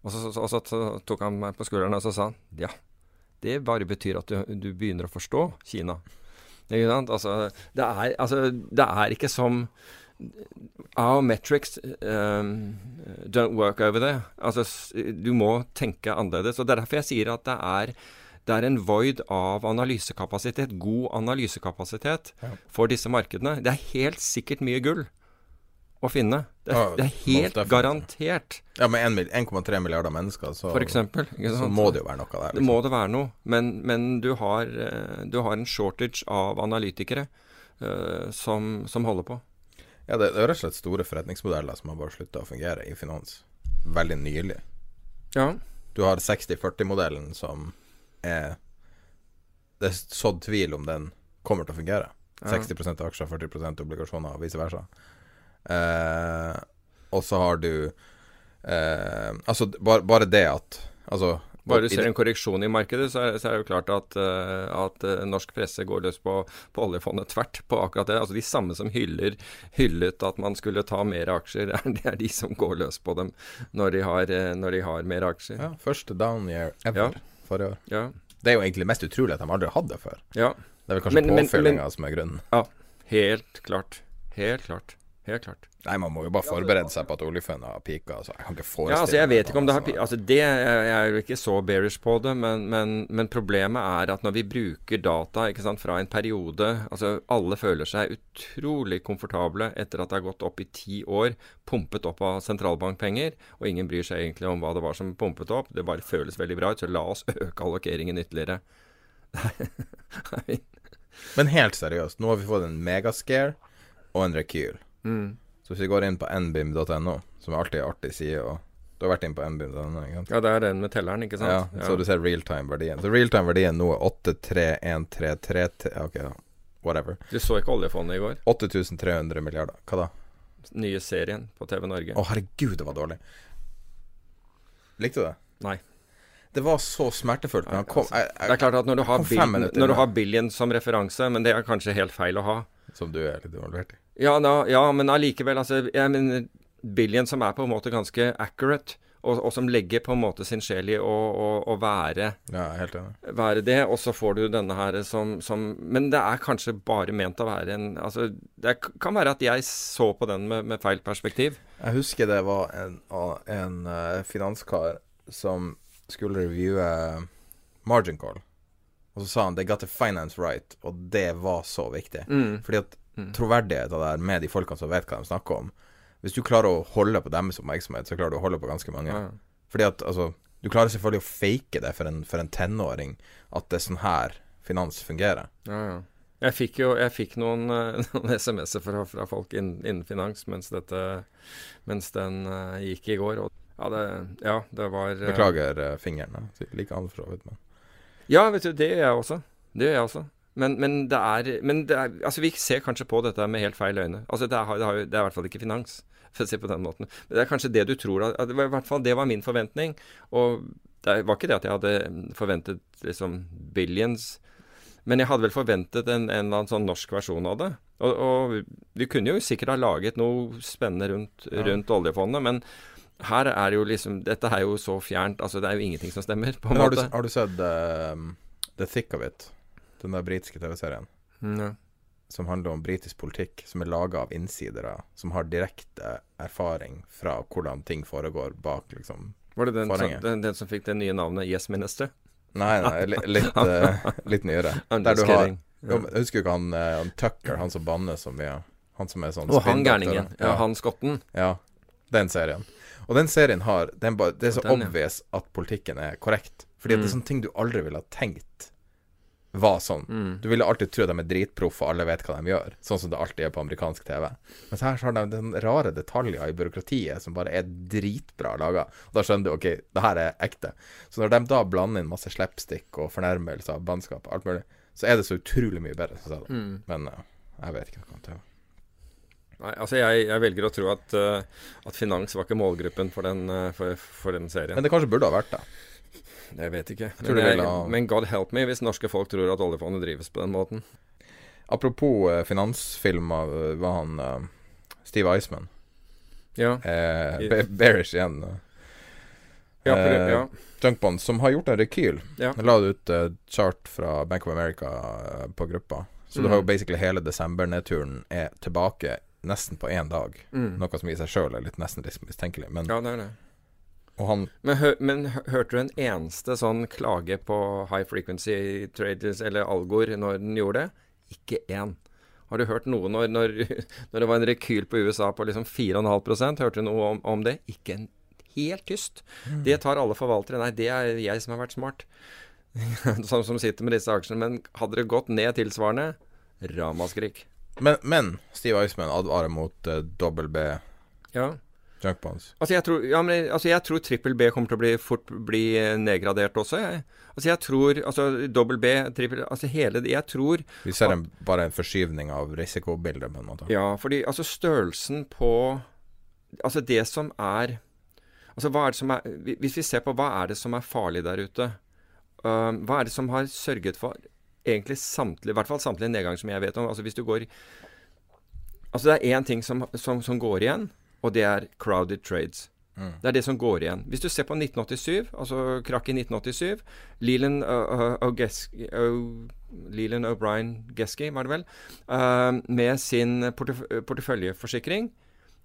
Og så, og så, tok han meg på skulderen og så sa han, ja, det bare betyr at du, du begynner å forstå Kina. Altså, det er, altså, det er ikke som Our metrics um, don't work over there. Altså, du må tenke annerledes. og Det er derfor jeg sier at det er, det er en void av analysekapasitet, god analysekapasitet, ja. for disse markedene. Det er helt sikkert mye gull å finne. Det er, det er helt garantert. Ja, med 1,3 milliarder mennesker, så, For eksempel, så må det jo være noe der. Liksom. Det må det være noe. Men, men du, har, eh, du, har, en shortage av analytikere uh, som, som, holder på. Ja, det, det er rett og slett store forretningsmodeller som har bare slutta å fungere i finans. Veldig nylig. Ja. Du har 60-40-modellen som er Det er sådd tvil om den kommer til å fungere. Ja. 60% aksjer, 40 obligasjoner og vice versa. Eh, og så har du eh, Altså, bare, bare, det at Altså, Bare du ser en korreksjon i markedet, så er, så er det jo klart at, uh, at norsk presse går løs på, på, oljefondet tvert på akkurat det. Altså De samme som hyller, hyllet at man skulle ta mer aksjer, det er de som går løs på dem når de har, når de har mer aksjer. Ja, Første down year ever ja. forrige år. Ja. Det er jo egentlig mest utrolig at de aldri hadde det før. Ja. Det er vel kanskje påfølginga som er grunnen. Ja, helt klart. Helt klart. Helt klart. Nei, man må jo bare forberede seg på at oljefondet har pika. Altså. Jeg kan ikke forestille ja, altså, jeg vet ikke om det har altså, det, Jeg er jo ikke så bearish på det, men, men, men, problemet er at når vi bruker data sant, fra en periode altså Alle føler seg utrolig komfortable etter at det har gått opp i ti år, pumpet opp av sentralbankpenger, og ingen bryr seg egentlig om hva det var som pumpet opp. Det bare føles veldig bra ut, så la oss øke allokeringen ytterligere. men helt seriøst, nå har vi fått en megascare og en rekyl. Mm. Så hvis vi går inn på nbim.no, som er alltid en artig side og Du har vært inn på nbim.no? Ja, det er den med telleren, ikke sant? Ja, ja. så du ser realtime-verdien. Så realtime-verdien nå er 83133 Ok. Whatever. Du så ikke oljefondet i går? 8300 milliarder. Hva da? Nye serien på TV Norge. Å, herregud, det var dårlig. Likte du det? Nei. Det var så smertefullt. Men han kom, jeg, jeg, det er klart at når du har, bil, når du har Billion som referanse, men det er kanskje helt feil å ha Som du er litt involvert i? Ja, da, ja men allikevel, altså jeg mener, Billion som er på en måte ganske accurate, og, og som legger på en måte sin sjel i å, å, å være, ja, helt enig. være det, og så får du denne her som, som, Men det er kanskje bare ment å være en Altså, det kan være at jeg så på den med, med feil perspektiv. Jeg husker det var en, en uh, finanskar som skulle reviewe margin call. Og så sa han 'they got the finance right', og det var så viktig. Mm. Fordi at mm. troverdigheten der med de folkene som vet hva de snakker om Hvis du klarer å holde på deres oppmerksomhet, så klarer du å holde på ganske mange. Ja. Fordi at altså Du klarer selvfølgelig å fake det for en, for en tenåring at det er sånn her finans fungerer. Ja, ja. Jeg fikk jo jeg fikk noen, uh, noen SMS-er fra, fra, folk innen, innen, finans mens, dette, mens den uh, gikk i går. Og, ja, det, ja, det var uh, Beklager fingeren. Like an for så vidt, men Ja, vet du, det gjør jeg også. Det gjør jeg også. Men, men, det er, men det er, altså vi ser kanskje på dette med helt feil øyne. Altså det er, det, er, det er i hvert fall ikke finans, for å si på den måten. Men det er kanskje det du tror at, I hvert fall det var min forventning. Og det var ikke det at jeg hadde forventet liksom billions. Men jeg hadde vel forventet en, en eller annen sånn norsk versjon av det. Og, og, vi kunne jo sikkert ha laget noe spennende rundt, ja. oljefondet, men her er jo liksom Dette er jo så fjernt. Altså, det er jo ingenting som stemmer, på en har måte. Du, har du sett uh, The Thick of It? Den der britiske TV-serien. Mm. Som handler om britisk politikk, som er laga av innsidere som har direkte erfaring fra hvordan ting foregår bak, liksom. Var det den, som, den, den som fikk det nye navnet Yes Minister? Nei, nei, litt, litt, uh, litt nyere. Der du har jo, Jeg husker ikke han, uh, han, Tucker, han som banner så mye. Han som er sånn Og han gærningen. Ja, han skotten. Ja. Den serien. Og den serien har den ba, Det er så den, obvious ja. at politikken er korrekt. Fordi mm. det er sånne ting du aldri ville ha tenkt var sånn. Mm. Du ville alltid tro at de er dritproffe, alle vet hva de gjør. Sånn som det alltid er på amerikansk TV. Men så her har de den rare detaljer i byråkratiet som bare er dritbra laga. Da skjønner du ok, det her er ekte. Så når de da blander inn masse slapstick og fornærmelser av bannskap, alt mulig, så er det så utrolig mye bedre. Så mm. Men uh, jeg vet ikke hva det er. Nei, altså jeg, jeg, velger å tro at, uh, at finans var ikke målgruppen for den, uh, for, for den serien. Men det kanskje burde ha vært det. Jeg vet ikke. Men, jeg, men, God help me hvis norske folk tror at oljefondet drives på den måten. Apropos eh, finansfilmer, eh, var han uh, Steve Eisman. Ja. Eh, Bearish igjen. Ja, for, eh, ja. Junkbond, som har gjort en rekyl. Ja. La ut uh, chart fra Bank of America uh, på gruppa. Så mm. du har jo basically hele desember-nedturen er tilbake nesten på én dag. Mm. Noe som i seg sjøl er litt nesten litt mistenkelig. Men ja, det er det. Han, men, hør, men, hørte du en eneste sånn klage på high frequency traders eller algor når den gjorde det? Ikke én. Har du hørt noe når, når, når, det var en rekyl på USA på liksom 4,5% Hørte du noe om, om, det? Ikke en helt tyst. Mm. Det tar alle forvaltere. Nei, det er jeg som har vært smart. som, som sitter med disse aksjene. Men hadde det gått ned tilsvarende, ramaskrik. Men, men Steve Iceman advarer mot uh, dobbel B. Ja. Junkbonds. Altså jeg tror, ja, men, altså jeg tror trippel B kommer til å bli fort bli eh, nedgradert også. Jeg. Altså jeg tror altså dobbel B, trippel Altså hele det Jeg tror Vi ser en, bare en forskyvning av risikobildet, på en måte. Ja, fordi altså størrelsen på Altså det som er Altså, hva er det som er Hvis vi ser på hva er det som er farlig der ute, uh, hva er det som har sørget for egentlig samtlige, i hvert fall samtlige nedgang som jeg vet om. Altså hvis du går Altså det er én ting som, som, som, går igjen, og det er crowded trades. Mm. Det er det som går igjen. Hvis du ser på 1987, altså krakk i 1987 Leland uh, uh, Leland O'Brien Geski, var det vel, uh, med sin portef porteføljeforsikring.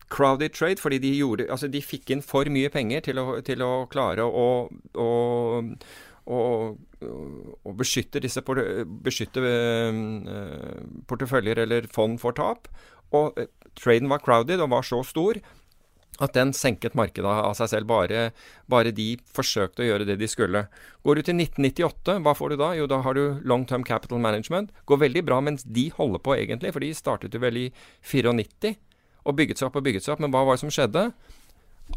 Crowded trade, fordi de gjorde Altså, de fikk inn for mye penger til å, til å klare å, å, å, og beskytter, disse beskytter uh, porteføljer eller fond for tap. Og uh, traden var crowded og var så stor at den senket markedet av seg selv. Bare, bare, de forsøkte å gjøre det de skulle. Går du til 1998, hva får du da? Jo, da har du long term capital management. Går veldig bra mens de holder på, egentlig, for de startet jo vel i 94 og bygget seg opp og bygget seg opp. Men hva var det som skjedde?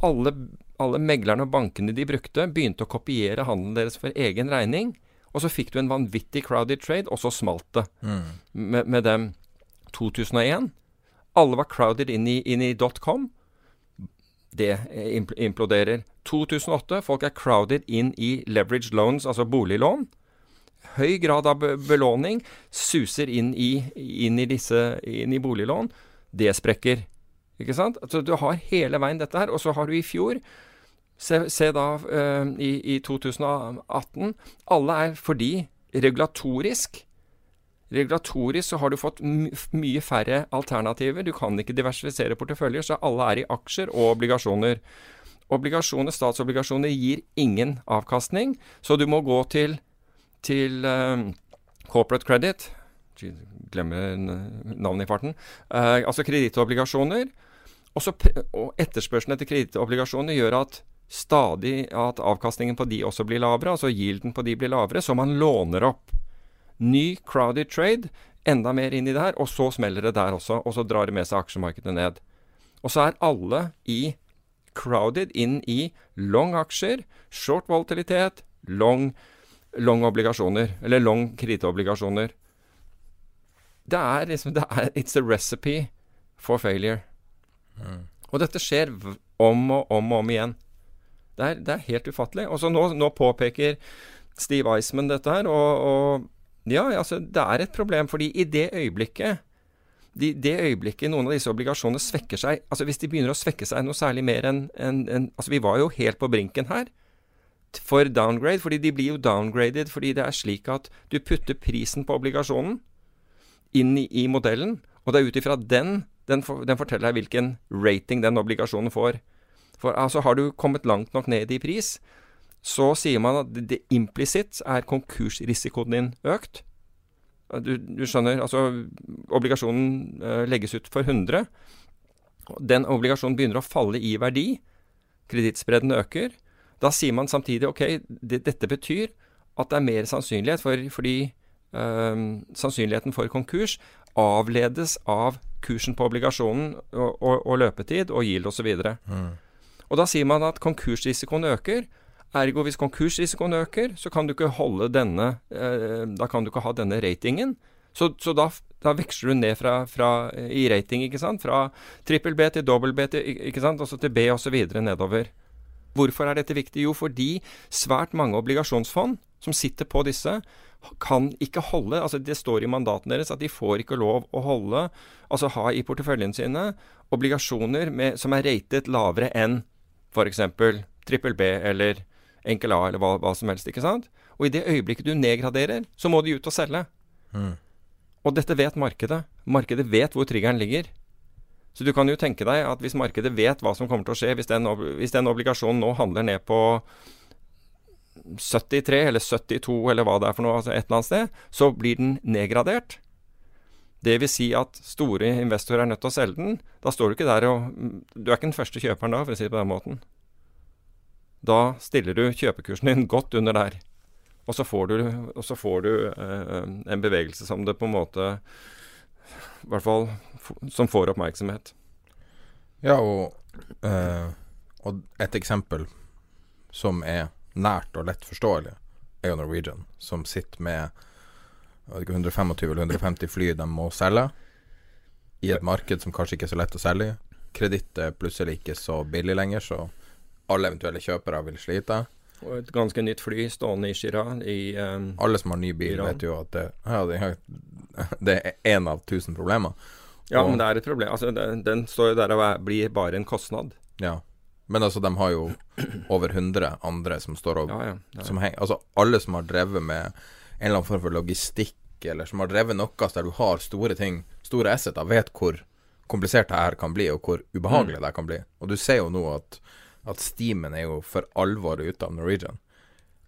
Alle, alle meglerne og bankene de brukte, begynte å kopiere handelen deres for egen regning. Og så fikk du en vanvittig crowded trade, og så smalt det mm. med, med, dem. 2001. Alle var crowded inn i, inn i .com. Det imploderer. 2008. Folk er crowded inn i leveraged loans, altså boliglån. Høy grad av belåning suser inn i, inn i disse inn i boliglån. Det sprekker. Ikke sant? Altså, du har hele veien dette her. Og så har du i fjor Se, se da uh, i, i, 2018. Alle er fordi regulatorisk Regulatorisk så har du fått mye færre alternativer. Du kan ikke diversifisere porteføljer, så alle er i aksjer og obligasjoner. Obligasjoner, statsobligasjoner gir ingen avkastning, så du må gå til, til uh, corporate credit Glemmer navnet i farten. Uh, altså kredittobligasjoner. Og etterspørselen etter kredittobligasjoner gjør at stadig at avkastningen på de også blir lavere, altså yielden på de blir lavere, så man låner opp. Ny crowded trade, enda mer inn i det her, og så smeller det der også, og så drar det med seg aksjemarkedet ned. Og så er alle i crowded inn i long aksjer, short volatilitet, long, long obligasjoner, eller long kredittobligasjoner. Det er liksom det er, It's a recipe for failure. Mm. Og dette skjer om og om og om igjen. Det er, det er helt ufattelig. Og så nå, nå, påpeker Steve Eisman dette her, og, og ja, altså, det er et problem. fordi i det øyeblikket de, det øyeblikket noen av disse obligasjonene svekker seg altså Hvis de begynner å svekke seg noe særlig mer enn en, en, altså Vi var jo helt på brinken her for downgrade, fordi de blir jo downgraded fordi det er slik at du putter prisen på obligasjonen inn i, i modellen, og det er ut ifra den den, for, den, forteller deg hvilken rating den obligasjonen får. For altså, Har du kommet langt nok ned i pris, så sier man at det, implisitt er konkursrisikoen din økt. Du, du, skjønner, altså Obligasjonen uh, legges ut for 100. Den obligasjonen begynner å falle i verdi. Kredittspredden øker. Da sier man samtidig ok, det, dette betyr at det er mer sannsynlighet for, fordi uh, sannsynligheten for konkurs avledes av kursen på obligasjonen og, og, og løpetid og yield osv. Mm. Og da sier man at konkursrisikoen øker. Ergo hvis konkursrisikoen øker, så kan du ikke holde denne eh, Da kan du ikke ha denne ratingen. Så, så da, da, veksler du ned fra, fra, i rating, ikke sant? Fra trippel B til dobbel B til, ikke sant? Også til B osv. nedover. Hvorfor er dette viktig? Jo, fordi svært mange obligasjonsfond som sitter på disse, kan ikke holde altså Det står i mandatene deres at de får ikke lov å holde, altså ha i porteføljen sine, obligasjoner med, som er ratet lavere enn f.eks. trippel B eller enkel A eller hva, hva, som helst. ikke sant? Og i det øyeblikket du nedgraderer, så må de ut og selge. Mm. Og dette vet markedet. Markedet vet hvor triggeren ligger. Så du kan jo tenke deg at hvis markedet vet hva som kommer til å skje, hvis den, hvis den obligasjonen nå handler ned på 73 eller 72 eller hva det er for noe, altså et eller annet sted, så blir den nedgradert. Det vil si at store investorer er nødt til å selge den. Da står du ikke der og Du er ikke den første kjøperen da, for å si det på den måten. Da stiller du kjøpekursen din godt under der. Og så får du, så får du eh, en bevegelse som det på en måte I hvert fall som får oppmerksomhet. Ja, og, eh, og et eksempel som er nært og lett forståelig, er jo Norwegian, som sitter med ikke, 125 eller 150 fly de må selge, i et marked som kanskje ikke er så lett å selge i. Kreditt er plutselig ikke så billig lenger, så alle eventuelle kjøpere vil slite. Og et ganske nytt fly stående i Shira i um, Alle som har ny bil, Iran. vet jo at det, ja, det, det er én av tusen problemer. Ja, Og- men det er et problem. Altså, den, den står jo der og blir bare en kostnad. Ja. Men altså, de har jo over 100 andre som står og Ja, ja. som henger Altså, alle som har drevet med en eller annen form for logistikk, eller som har drevet noe der du har store ting, store asseter, vet hvor komplisert det her kan bli, og hvor ubehagelig det kan bli. Og du ser jo nå at, at steamen er jo for alvor ute av Norwegian.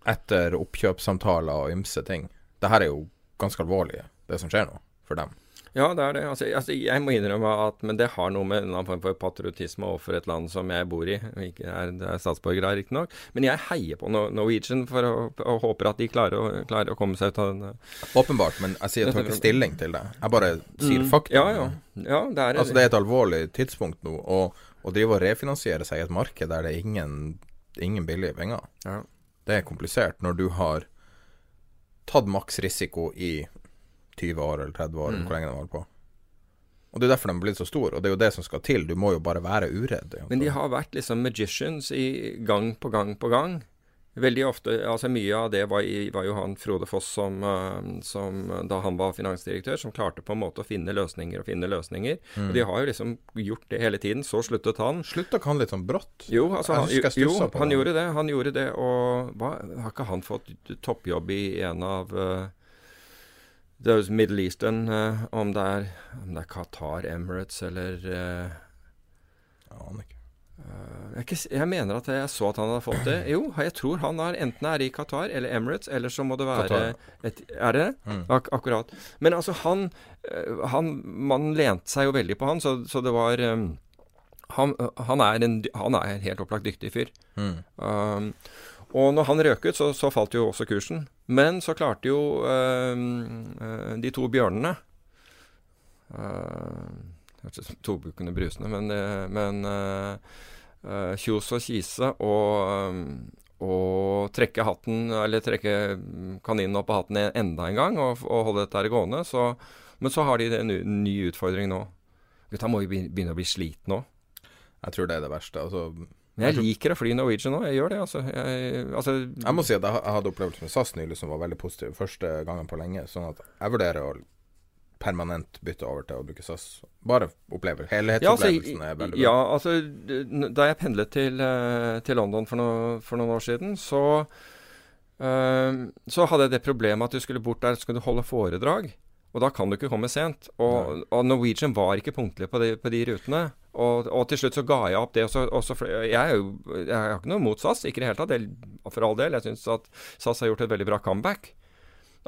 Etter oppkjøpssamtaler og ymse ting. Det her er jo ganske alvorlig, det som skjer nå, for dem. Ja, det er det. Altså, altså, jeg må innrømme at Men det har noe med en annen form for patriotisme overfor et land som jeg bor i. Ikke er, det er statsborger her, riktignok. Men jeg heier på Norwegian for å, og håper at de klarer å, klarer å komme seg ut av den Åpenbart, men jeg sier jeg tar ikke stilling til det. Jeg bare sier fakta. Mm. Ja, ja. ja det er Altså, det er et alvorlig tidspunkt nå, og å drive og refinansiere seg i et marked der det er ingen, ingen billige penger, Ja. det er komplisert når du har tatt maks risiko i 20 år eller 30 år, eller hvor lenge de holder på. Og Det er derfor de er blitt så store, og det er jo det som skal til. Du må jo bare være uredd. Men de har vært liksom magicians i gang på gang på gang. Veldig ofte, altså Mye av det var, i, var jo han Frode Foss som, eh, som da han var finansdirektør, som klarte på en måte å finne løsninger og finne løsninger. Og de har jo liksom gjort det hele tiden. Så sluttet han. Slutta ikke han litt sånn brått? Jo, altså, han, jo, jo, han gjorde det. Han gjorde det, og hva, har ikke han fått toppjobb i en av uh, those Middle Eastern, eh, om, det er, om det er Qatar, Emirates eller eh, Jeg aner ikke. jeg, er ikke, jeg mener at jeg så at han hadde fått det. Jo, jeg tror han er enten er i Qatar eller Emirates, eller så må det være et, Er det det? Mm. Ak akkurat. Men altså, han, eh, han Man lente seg jo veldig på han, så, så det var um, han, han, er en, han er en helt opplagt dyktig fyr. Mm. Um, og når han røk ut, så, så falt jo også kursen. Men så klarte jo eh, de to bjørnene øh, Hørtes ut som to bukkene brusende, men, eh, men uh, Kjos og Kise og, og trekke hatten, eller trekke kaninen opp av hatten enda en gang og, og holde dette gående. Så, men så har de en ny utfordring nå. Gutta må jo begynne å bli slitne nå. Jeg tror det er det verste. Altså, Men jeg liker å fly Norwegian òg, Jeg gjør det, altså. Jeg, altså jeg må si at jeg, hadde opplevelse med SAS nylig som var veldig positiv. Første gangen på lenge. Sånn at jeg vurderer å permanent bytte over til å bruke SAS. Bare opplever. Ja, altså, er veldig ja, altså Da jeg pendlet til, eh, til London for, no, for noen år siden, så øh, Så hadde jeg det problemet at du skulle bort der, så skulle du holde foredrag. Og da kan du ikke komme sent. Og, og Norwegian var ikke punktlig på de, på de rutene. Og, og til slutt så ga jeg opp det. Og så, og så jeg, er jo, jeg har ikke noe mot SAS, ikke i det hele tatt. Jeg, for all del. Jeg syns at SAS har gjort et veldig bra comeback.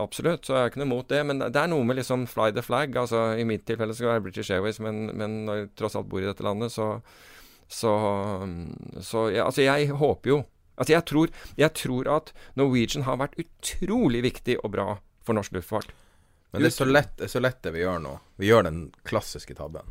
Absolutt, så jeg har ikke noe mot det. Men det er noe med liksom fly the flag. Altså I mitt tilfelle skal det være British Airways, men, men når jeg tross alt bor i dette landet, så Så, så ja, altså jeg håper jo Altså jeg tror, jeg tror at Norwegian har vært utrolig viktig og bra for norsk luftfart. Men det er, så lett, det så lett det vi gjør nå. Vi gjør den klassiske tabben.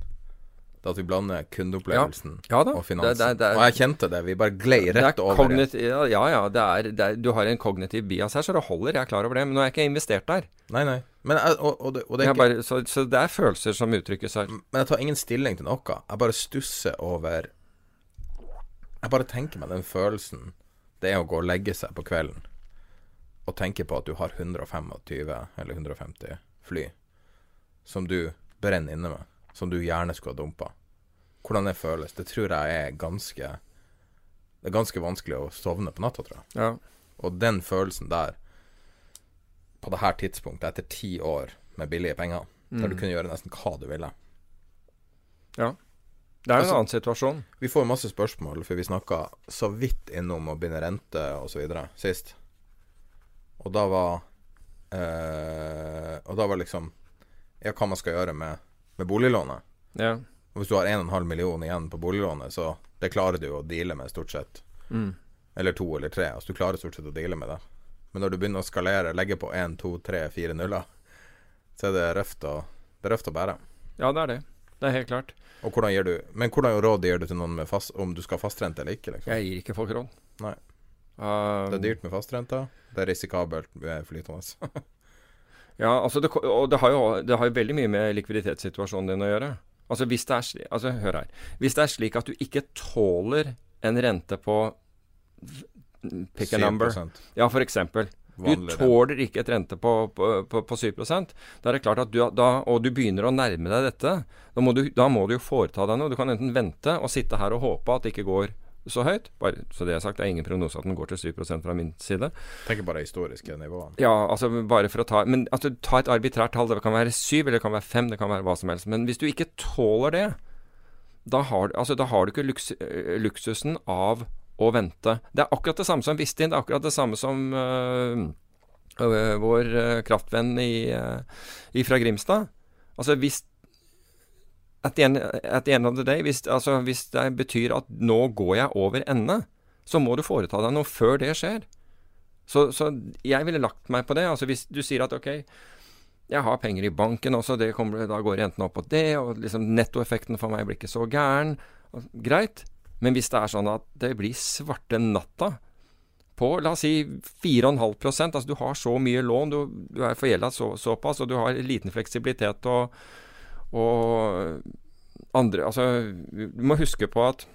Det at vi blander kundeopplevelsen Ja. Ja og finansen. Det- det- det- og jeg kjente det. Vi bare glei er rett over. det. Ja, ja, er, er, du har en kognitiv bias her, så det holder. Jeg er klar over det. Men nå er jeg ikke investert der. Nei, nei. Men jeg, og, og det, og er ikke, bare, så, så det er følelser som uttrykkes her. Men jeg tar ingen stilling til noe. Jeg bare stusser over Jeg bare tenker meg den følelsen det er å gå og legge seg på kvelden og tenke på at du har 125 eller 150 fly som du brenner inne med, som du gjerne skulle ha dumpa. Hvordan det føles, det tror jeg er ganske Det er ganske vanskelig å sovne på natta, tror jeg. Ja. Og den følelsen der, på det her tidspunktet, etter ti år med billige penger, der du kunne gjøre nesten hva du ville ja. Det er en Altså- annen situasjon. Vi får masse spørsmål, for vi snakka så vidt innom å binde rente osv. sist. Og da var øh, Og da var liksom Ja, hva man skal gjøre med, med boliglånet. Ja. Hvis du har 1,5 million igjen på boliglånet, så det klarer du å deale med, stort sett. Mm. Eller to eller tre. Altså du klarer stort sett å deale med det. Men når du begynner å skalere, legge på 1, 2, 3, 4 nuller, så er det røft å, det er røft å bære. ja, det er det. Det er helt klart. Og hvordan gir du Men hvordan råd gir du til noen med fast, om du skal ha fastrente eller ikke? Liksom? Jeg gir ikke folk råd. Nei. Um, Det er dyrt med fastrente. Det er risikabelt med flytende. Ja, altså det, og det har, jo, det har jo veldig mye med likviditetssituasjonen din å gjøre. Altså hvis det er altså hør her. Hvis det er slik at du ikke tåler en rente på Pick a number. 7%. Ja, eksempel. Du tåler ikke et rente på, på, på, på 7 Da er det klart at du, da, og du begynner å nærme deg dette, da må, du, da må du jo foreta deg noe. Du kan enten vente og sitte her og håpe at det ikke går så høyt. Bare, så det er sagt, det er ingen prognose at den går til 7% fra min side. Tenker bare historiske nivåer Ja, altså bare for å ta Men altså, ta et arbitrært tall. Det kan være 7, eller det kan være 5, det kan være hva som helst. Men hvis du ikke tåler det, da har, altså, da har du ikke luks, luksusen av å vente. Det er akkurat det samme som Vistin. Det er akkurat det samme som øh, øh, vår øh, kraftvenn i, øh, i fra Grimstad. Altså hvis at the, end, at the end of the day, hvis, altså, hvis det betyr at nå går jeg over ende, så må du foreta deg noe før det skjer. Så, så jeg ville lagt meg på det. Altså Hvis du sier at ok, jeg har penger i banken også, kommer, da går rentene opp på det, og liksom nettoeffekten for meg blir ikke så gæren. Greit. Men hvis det er sånn at det blir svarte natta på la oss si 4,5% altså du har så mye lån, du, du er forgjelda så, såpass, og du har liten fleksibilitet og, og andre Altså, du må huske på at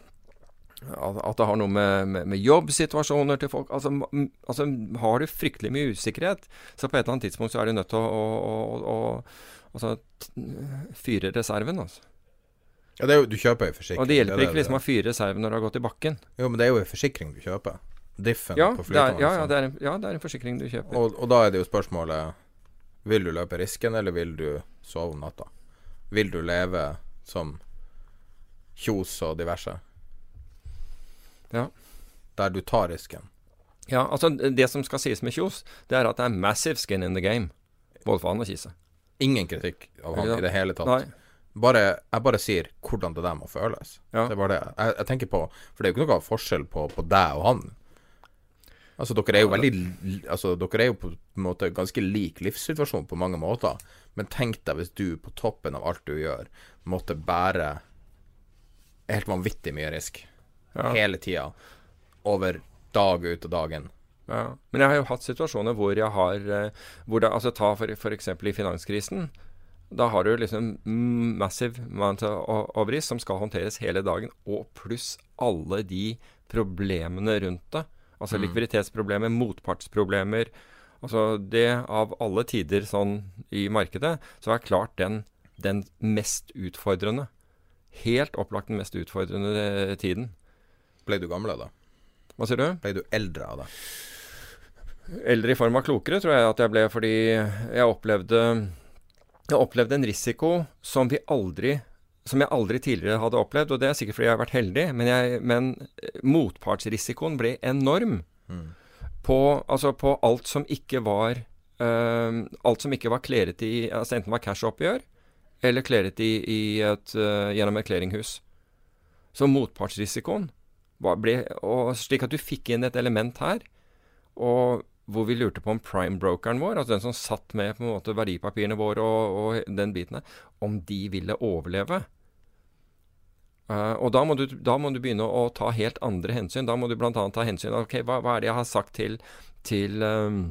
at det har noe med, med, med jobbsituasjoner til folk altså, altså, har du fryktelig mye usikkerhet, så på et eller annet tidspunkt så er du nødt til å, å, å, å altså, fyre reserven. Altså. Ja, det er jo, du kjøper jo forsikring. Og det hjelper det, ikke liksom å fyre reserven når du har gått i bakken. Jo, men det er jo en forsikring du kjøper. Diffen Ja, på flytende. ja, ja, en, ja, det er en forsikring du kjøper. Og, og da er det jo spørsmålet Vil du løpe risken, eller vil du sove om natta? Vil du leve som Kjos og diverse? Ja. Der du tar risken. Ja, altså Det som skal sies med Kjos, det er at det er massive skin in the game. Både for han og Kise. Ingen kritikk av han Ja. i det hele tatt. Nei. Bare, jeg bare sier hvordan det der må føles. Ja. Det er bare det. Jeg, jeg tenker på For det er jo ikke noe forskjell på, på deg og han. Altså, dere er jo veldig Altså, dere er jo på en måte ganske lik livssituasjon på mange måter. Men tenk deg hvis du på toppen av alt du gjør, måtte bære helt vanvittig mye risk. Ja. Hele tida. Over dag ut og dagen. Ja. Men jeg har jo hatt situasjoner hvor jeg har eh, hvor det, Altså ta for, eksempel i finanskrisen. Da har du liksom massive amount of risk som skal håndteres hele dagen, og pluss alle de problemene rundt det. Altså likviditetsproblemer, motpartsproblemer. Altså det av alle tider sånn i markedet, så er klart den, den mest utfordrende. Helt opplagt den mest utfordrende eh, tiden. Ble du gammel av det? Hva sier du? Ble du eldre av det? Eldre i form av klokere, tror jeg at jeg ble, fordi jeg opplevde Jeg opplevde en risiko som vi aldri som jeg aldri tidligere hadde opplevd, og det er sikkert fordi jeg har vært heldig, men, jeg, men eh, motpartsrisikoen ble enorm på, altså på alt som ikke var eh, Alt som ikke var kleret i altså Enten var cash-oppgjør, eller kleret i, i et, eh, gjennom et clearinghus. Så motpartsrisikoen var, ble og Slik at du fikk inn et element her, og hvor vi lurte på om prime-brokeren vår, altså den som satt med på en måte verdipapirene våre og, og den biten der, om de ville overleve. Eh, og da må, du, da må du begynne å ta helt andre hensyn. Da må du bl.a. ta hensyn Ok, hva, hva er det jeg har sagt til, til um,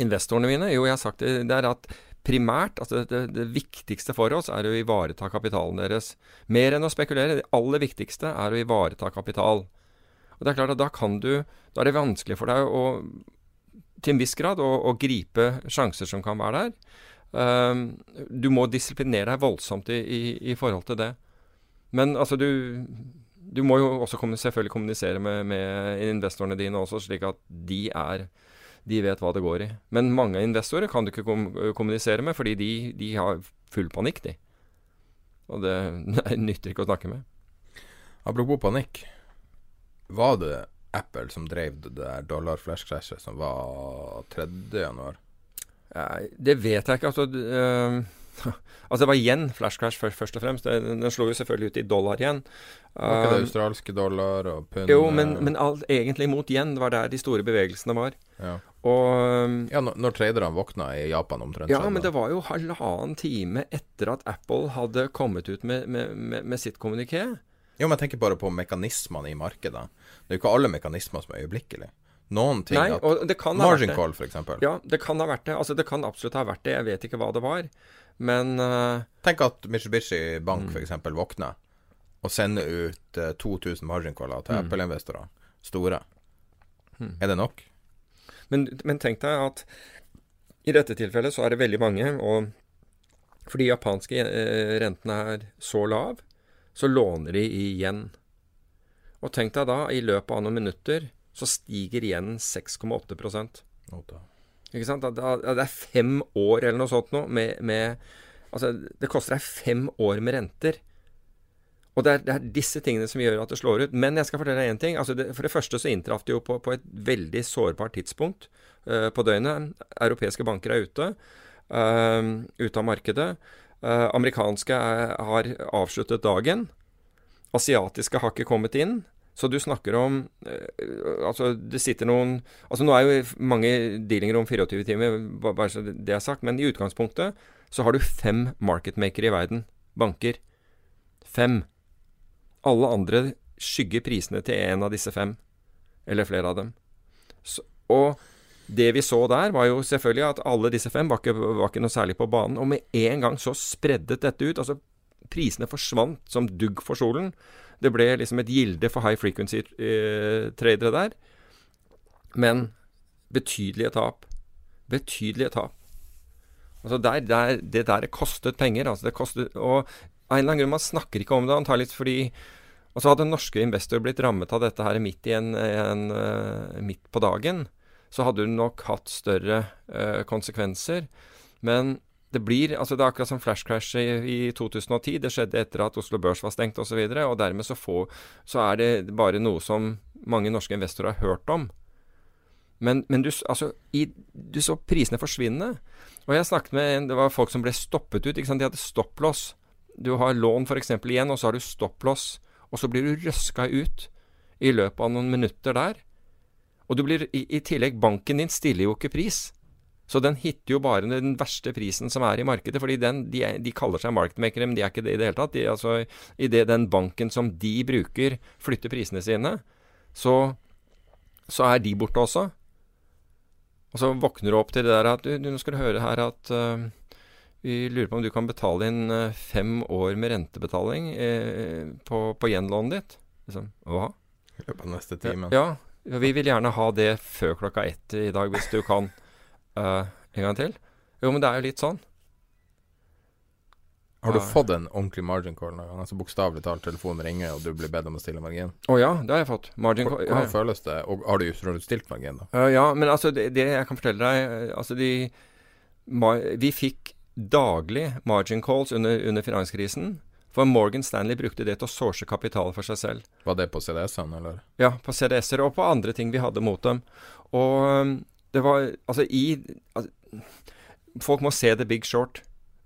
investorene mine? Jo, jeg har sagt det, det er at primært, altså det, det viktigste for oss er å ivareta kapitalen deres. Mer enn å spekulere. Det aller viktigste er å ivareta kapital. Og det er klart at da kan du Da er det vanskelig for deg å til en viss grad å, å gripe sjanser som kan være der. Um, du må disiplinere deg voldsomt i, i, i forhold til det. Men altså, du Du må jo også kommu- selvfølgelig kommunisere med, med investorene dine også, slik at de er De vet hva det går i. Men mange investorer kan du ikke kom, kommunisere med, fordi de, de har full panikk, de. Og det, nei, nytter ikke å snakke med. Apropos panikk. Var det Apple som drev det der dollar-flash-krasjet som var 3. januar? Det vet jeg ikke. Altså, øhm, altså det var yen flash crash først, først og fremst. Den, den slo jo selvfølgelig ut i dollar igjen. Var ikke det Um, australske dollar og pund? jo, men, men alt, egentlig mot yen. Det var der de store bevegelsene var. Ja, Og ja når, når traderne våkna i Japan omtrent Ja, men det var jo halvannen time etter at Apple hadde kommet ut med, med, med, med sitt kommuniké. Jo, men jeg tenker bare på mekanismene i markedet. Det er jo ikke alle mekanismer som er øyeblikkelig. Noen ting Nei, at Margin call, eksempel. Ja, det kan ha vært det. Altså, det kan absolutt ha vært det. Jeg vet ikke hva det var. Men uh, Tenk at Mitsubishi Bank Mm. eksempel våkner og sender ut uh, 2000 margin caller til Mm. Apple-investorer. Store. Er det nok? Men, men tenk deg at i dette tilfellet så er det veldig mange, og fordi japanske eh, rentene er så lav, så låner de igjen. Og tenk deg da, i løpet av noen minutter så stiger igjen 6,8 Ikke sant? At, at Det er fem år eller noe sånt noe med, med Altså, det koster deg fem år med renter. Og det er, det er disse tingene som gjør at det slår ut. Men jeg skal fortelle deg én ting. Altså det, for det første så inntraff det jo på, på et veldig sårbart tidspunkt uh, på døgnet. Europeiske banker er ute. Uh, ute av markedet. Uh, amerikanske er, har avsluttet dagen. Asiatiske har ikke kommet inn. Så du snakker om eh, Altså, det sitter noen Altså, nå er jo mange dealinger om 24 timer, ba- bare så det er sagt, men i utgangspunktet så har du fem marketmakere i verden. Banker. Fem. Alle andre skygger prisene til en av disse fem. Eller flere av dem. Så, og det vi så der, var jo selvfølgelig at alle disse fem var ikke, var ikke noe særlig på banen. Og med en gang så spreddet dette ut. Altså, prisene forsvant som dugg for solen. Det ble liksom et gilde for high frequency-tradere der. Men betydelige tap. Betydelige tap. Altså der, der, det der kostet penger. Altså det kostet, og av en eller annen grunn man snakker ikke om det, antakeligvis fordi Og så hadde norske investorer blitt rammet av dette her midt, en, en, eh, midt på dagen, så hadde hun nok hatt større uh, konsekvenser. Men det blir altså Det er akkurat som flash crash i, i 2010. Det skjedde etter at Oslo Børs var stengt osv. Og, så og dermed så, få, så er det bare noe som mange norske investorer har hørt om. Men, men du, altså, i, du så prisene forsvinne. Og jeg snakket med en, Det var folk som ble stoppet ut. De hadde stopplås. Du har lån f.eks. igjen, og så har du stopplås. Og så blir du røska ut i løpet av noen minutter der. Og du blir, i, i tillegg, banken din stiller jo ikke pris. Så den hitter jo bare den verste prisen som er i markedet. fordi den, de, de kaller seg marketmakere, men de er ikke det i det hele tatt. De, altså, Idet den banken som de bruker, flytter prisene sine, så, så er de borte også. Og så våkner du opp til det der at du, du, nå skal du høre her at uh, vi lurer på om du kan betale inn eh, fem år med rentebetaling eh, på, på gjenlånet ditt. Liksom, hva? I løpet av neste time. Ja, ja, vi vil gjerne ha det før klokka ett i dag, hvis du kan. Eh, en gang til? Jo, men det er jo litt sånn. Har du Ja. fått en ordentlig margin call noen gang? Altså bokstavelig talt, telefonen ringer, og du blir bedt om å stille margin? Å ja, det har jeg fått. Margin call. Hvordan Ja, føles det? Og har du, har du stilt margin, da? Uh, ja, men altså, det, det jeg kan fortelle deg eh, Altså, de ma, Vi fikk daglig margin calls under, under finanskrisen. For Morgan Stanley brukte det til å source kapital for seg selv. Var det på CDS-ene, eller? Ja, på CDS-er og på andre ting vi hadde mot dem. Og det var Altså, i altså, Folk må se The Big Short.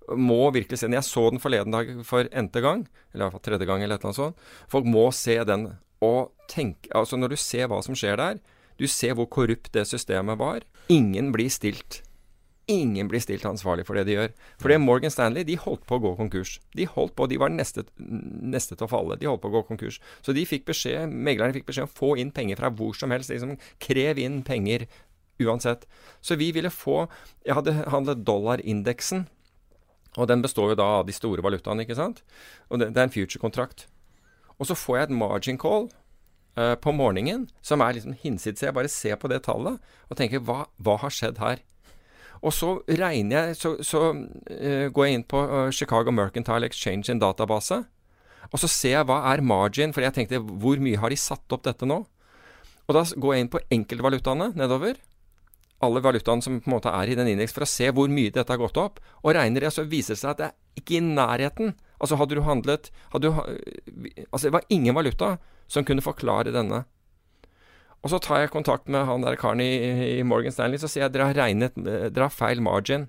Må virkelig se den. Jeg så den forleden dag for n-te gang. Eller i hvert fall tredje gang, eller et eller annet sånt. Folk må se den. Og tenke Altså, når du ser hva som skjer der Du ser hvor korrupt det systemet var. Ingen blir stilt. Ingen blir stilt ansvarlig for det de gjør. For det Morgan Stanley de holdt på å gå konkurs. De holdt på, de var neste, neste til å falle. De holdt på å gå konkurs. Så de fikk beskjed, meglerne fikk beskjed om å få inn penger fra hvor som helst. Liksom, krev inn penger uansett. Så vi ville få Jeg hadde handlet dollarindeksen. Og den består jo da av de store valutaene, ikke sant? Og det, det er en future-kontrakt. Og så får jeg et margin call uh, på morgenen som er liksom hinsides. Jeg bare ser på det tallet og tenker hva, hva har skjedd her? Og så regner jeg Så, så uh, går jeg inn på uh, Chicago Mercantile Exchange sin database. Og så ser jeg hva er margin, for jeg tenkte hvor mye har de satt opp dette nå? Og da går jeg inn på enkeltvalutaene nedover. Alle valutaene som på en måte er i den indeks, for å se hvor mye dette har gått opp. Og regner det, så viser det seg at det er ikke i nærheten. Altså hadde du handlet hadde du, Altså det var ingen valuta som kunne forklare denne. Og så tar jeg kontakt med han der karen i, i Morgan Stanley, så sier jeg dere har regnet eh, Dere har feil margin.